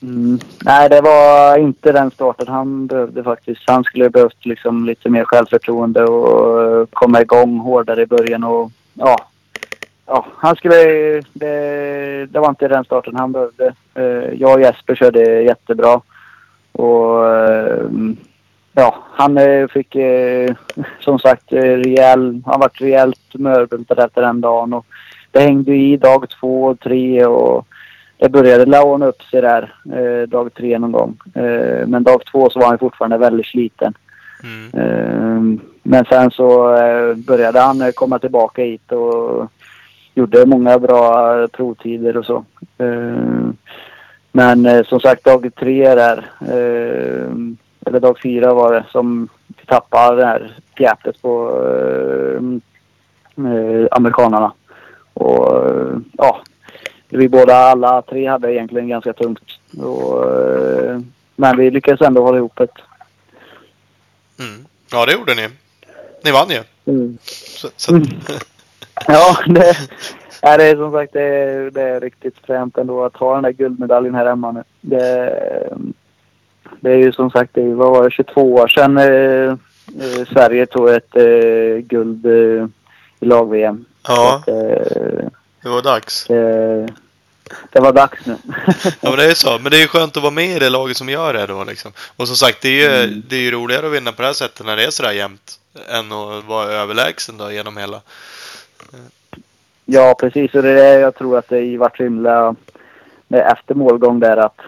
Mm. Nej, det var inte den starten han behövde faktiskt. Han skulle behövt liksom lite mer självförtroende och eh, komma igång hårdare i början. Och, ja, ja, han skulle... Det, det var inte den starten han behövde. Eh, jag och Jesper körde jättebra. Och eh, ja, han fick som sagt rejäl... Han varit rejält mörbultad efter den dagen. Och det hängde i dag två och tre och det började la upp sig där eh, dag tre någon gång. Eh, men dag två så var han fortfarande väldigt sliten. Mm. Eh, men sen så eh, började han eh, komma tillbaka hit och gjorde många bra provtider och så. Eh, men som sagt dag tre där, eller dag fyra var det som vi tappade det här gapet på amerikanarna. Och ja, vi båda, alla tre hade egentligen ganska tungt. Och, men vi lyckades ändå hålla ihop det. Mm. Ja, det gjorde ni. Ni vann ju. Mm. Så, så. Mm. [laughs] ja, det, ja, det är som sagt det är, det är riktigt fränt ändå att ha den där guldmedaljen här hemma nu. Det, det är ju som sagt, det vad var det, 22 år sedan eh, eh, Sverige tog ett eh, guld eh, i lag-VM. Ja. Att, eh, det var dags. Det, det var dags nu. [laughs] ja men det är så. Men det är skönt att vara med i det laget som gör det då liksom. Och som sagt, det är ju, mm. det är ju roligare att vinna på det här sättet när det är sådär jämnt. Än att vara överlägsen då genom hela. Ja precis. Och det är det jag tror att det vart så himla efter målgång där att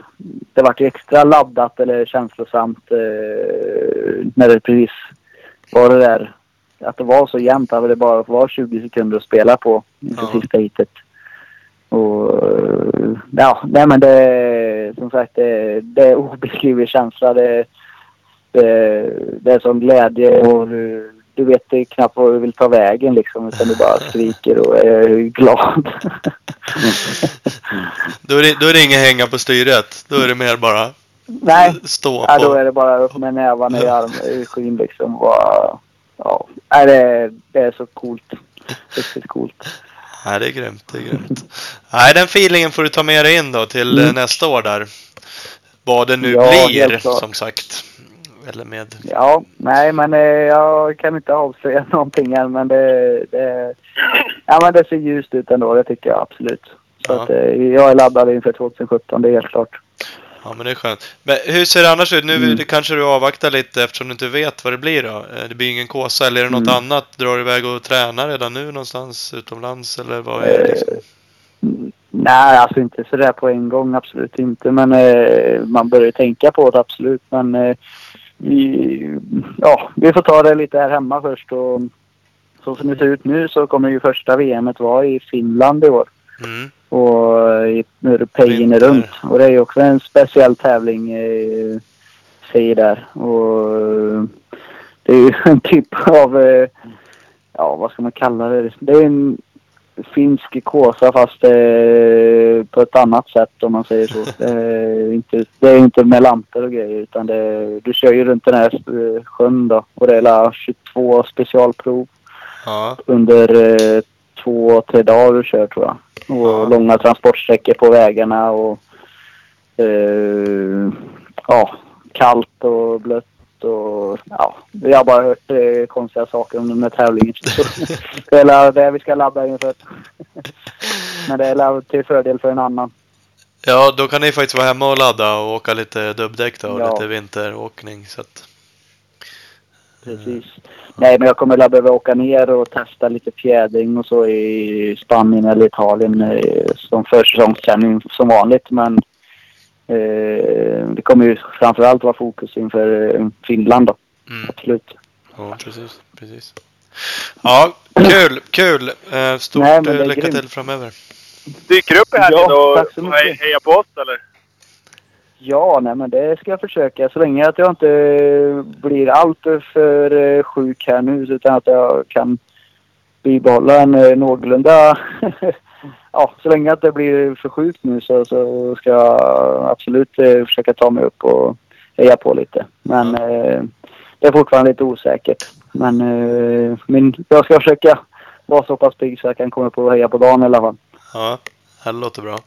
det vart extra laddat eller känslosamt eh, när det precis var det där att det var så jämnt att det bara var 20 sekunder att spela på inför ja. sista heatet. Och ja, nej men det som sagt det, det [laughs] är obeskrivlig känsla. Det, det, det är sån glädje och du, du vet knappt var du vill ta vägen liksom. Utan du bara [laughs] skriker och är glad. [laughs] då, är det, då är det inga hänga på styret. Då är det mer bara Nej. stå på. Ja, då är det bara upp med nävarna i, arm, i skyn liksom. Och, ja, det, det är så coolt. Riktigt coolt. Nej, det är grymt. Det är grymt. Nej, den feelingen får du ta med dig in då till mm. nästa år där. Vad det nu ja, blir, som sagt. Eller med... Ja, nej men eh, jag kan inte avslöja [laughs] någonting än men det, det, ja, men det ser ljust ut ändå, det tycker jag absolut. Så ja. att, eh, jag är laddad inför 2017, det är helt klart. Ja, men det är skönt. Men hur ser det annars ut? Nu mm. kanske du avvaktar lite eftersom du inte vet vad det blir då. Eh, det blir ingen kåsa eller är det något mm. annat? Drar du iväg och tränar redan nu någonstans utomlands eller vad är det liksom? Mm, nej, alltså inte sådär på en gång. Absolut inte. Men eh, man börjar tänka på det absolut. Men eh, vi, ja, vi får ta det lite här hemma först. Och, så som det ser ut nu så kommer ju första VMet vara i Finland i år. Mm och i Pejen runt. Och det är ju också en speciell tävling eh, säger där. Och det är ju [laughs] en typ av, eh, ja vad ska man kalla det? Det är en finsk kåsa fast eh, på ett annat sätt om man säger så. [laughs] Det är inte, det är inte med lampor och grejer utan det, du kör ju runt den här eh, sjön då. Och det är 22 specialprov. Ja. Under eh, två, tre dagar du kör tror jag. Och ja. långa transportsträckor på vägarna och eh, ja, kallt och blött och ja, vi har bara hört eh, konstiga saker om den här tävlingen. [laughs] [laughs] det är det vi ska ladda inför. [laughs] Men det är till fördel för en annan. Ja, då kan ni faktiskt vara hemma och ladda och åka lite dubbdäck då och ja. lite vinteråkning. Så att... Precis. Nej, men jag kommer att behöva åka ner och testa lite fjädring och så i Spanien eller Italien eh, som försäsongsträning som vanligt. Men eh, det kommer ju framförallt vara fokus inför eh, Finland då. Mm. Absolut. Ja, precis. precis. Ja, kul, kul. Eh, stort Nej, lycka till framöver. dyker upp i helgen Ja, och hejar på oss eller? Ja, nej men det ska jag försöka. Så länge att jag inte blir alltför för eh, sjuk här nu utan att jag kan bibehålla en eh, någorlunda... [laughs] ja, så länge att det blir för sjukt nu så, så ska jag absolut eh, försöka ta mig upp och heja på lite. Men eh, det är fortfarande lite osäkert. Men eh, min, jag ska försöka vara så pass pigg så jag kan komma upp och heja på dagen i alla fall. Ja, det låter bra.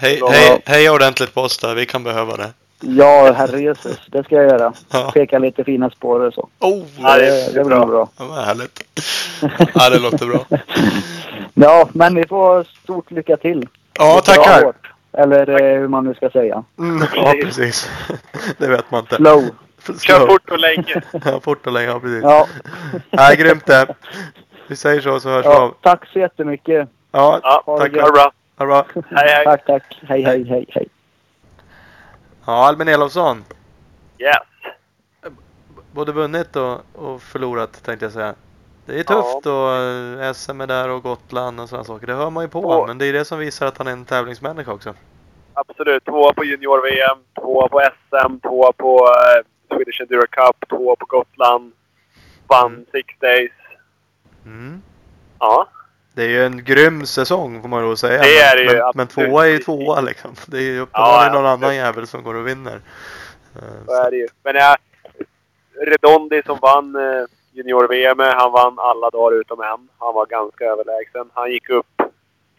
Hej, hej, hej ordentligt på oss där. Vi kan behöva det. Ja, herrejösses. Det ska jag göra. Ja. Peka lite fina spår och så. Oh, Ja, det- det, det blir bra. ja, vad härligt. Ja, det låter bra. [laughs] Ja, men vi får stort lycka till. Ja, tackar. hårt. Eller eh, hur man nu ska säga. Mm, ja, precis. [laughs] Det vet man inte. Slow. Kör fort och länge. [laughs] Ja, fort och länge. Ja, precis. Ja. Nej, grymt det. Vi säger så, så hörs vi ja. av. Tack så jättemycket. Ja, Ja, tack. ha det bra. Ha det bra. Hej, hej. Tack, tack. Hej, hej, hej, hej. Ja, Albin Elofsson. Yes. Både vunnit och, och förlorat tänkte jag säga. Det är Ja. tufft och eh, SM är där och Gotland och sådana saker. Det hör man ju på Ja. honom. Men det är det som visar att han är en tävlingsmänniska också. Absolut. Tvåa på junior-VM, tvåa på SM, tvåa på eh, Swedish Enduro Cup, tvåa på Gotland. Vann Mm. Six Days. Mm. Ja. Det är ju en grym säsong får man nog säga. Det är men, det ju, men, men tvåa är ju tvåa liksom. Det är ju uppenbarligen Ja, någon absolut. annan jävel som går och vinner. Eh, Så är det ju. Men jag, Redondi som vann eh, junior-VM, han vann alla dagar utom en. Han var ganska överlägsen. Han gick upp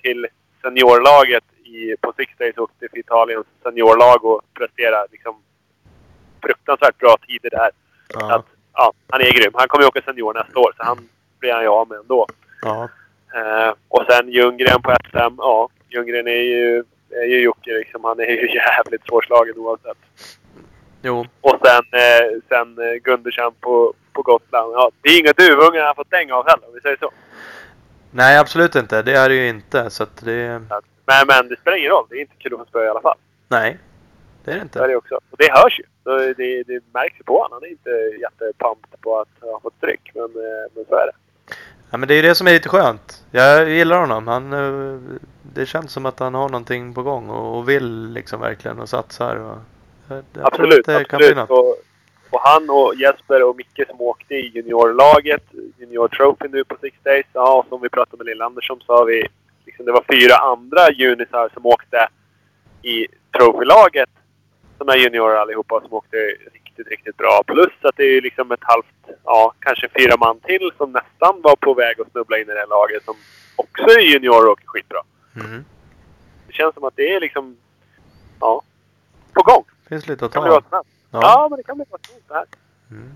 till seniorlaget i, på Six Days åkte för Italiens seniorlag och presterade liksom fruktansvärt bra tider där. Så Ja, Att, ja, han är grym. Han kommer ju åka senior nästa år, så han blir han ju av med ändå. ja, Eh, och sen Ljunggren på SM. Ja, Ljunggren är ju, är ju Jocke liksom. Han är ju [laughs] jävligt svårslagen oavsett. jo. Och sen, eh, sen eh, Gundersen på, på Gotland. Ja, det är inga duvungar han fått stänga av heller, om vi säger så. Nej, absolut inte. Det är det ju inte. Så att det... Men, men det spelar ingen roll. Det är inte kul att få spö i alla fall. Nej, det är det Så är inte. det också. Och det hörs ju. Så det, det märks ju på honom. Han är inte jättepumped på att ha fått stryk. Men, eh, men så är det. Ja, men det är det som är lite skönt. Jag gillar honom. Han, eh, det känns som att han har någonting på gång och, vill liksom verkligen och satsar. Och, tror Absolut, absolut. Och, och han och Jesper och Micke som åkte i juniorlaget, junior trophy nu på Six Days. Ja, och som vi pratade med Lill-Anders om så har vi, liksom, det var fyra andra junisar som åkte i trophylaget. Som är juniorer allihopa som åkte riktigt, riktigt bra. Plus att det är liksom ett halvt, ja kanske fyra man till som nästan var på väg att snubbla in i det här laget som också är juniorer och åker skitbra. Mm. Det känns som att det är liksom, ja, på gång. Finns lite att Det kan ta bli vad. Ja. Ja, men det kan bli vad som helst det här. Mm.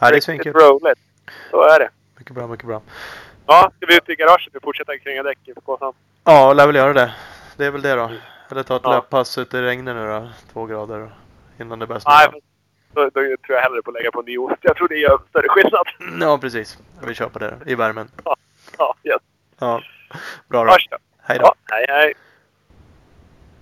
Ja, det är svinkul. roligt. Så är det. Mycket bra, mycket bra. Ja, ska vi ut i garaget och fortsätta kränga däck inför Kåsan? Ja, lär väl göra det. Det är väl det då. Eller ta ett Ja. löppass ut i regnet nu då. Två grader innan det börjar snöa. Då, då tror jag hellre på att lägga på ny ost. Jag tror det gör större skillnad. Ja, precis. Vi kör på det då. I värmen. Ja, yes. Ja. Bra då. Hej då. Ja, hej, hej.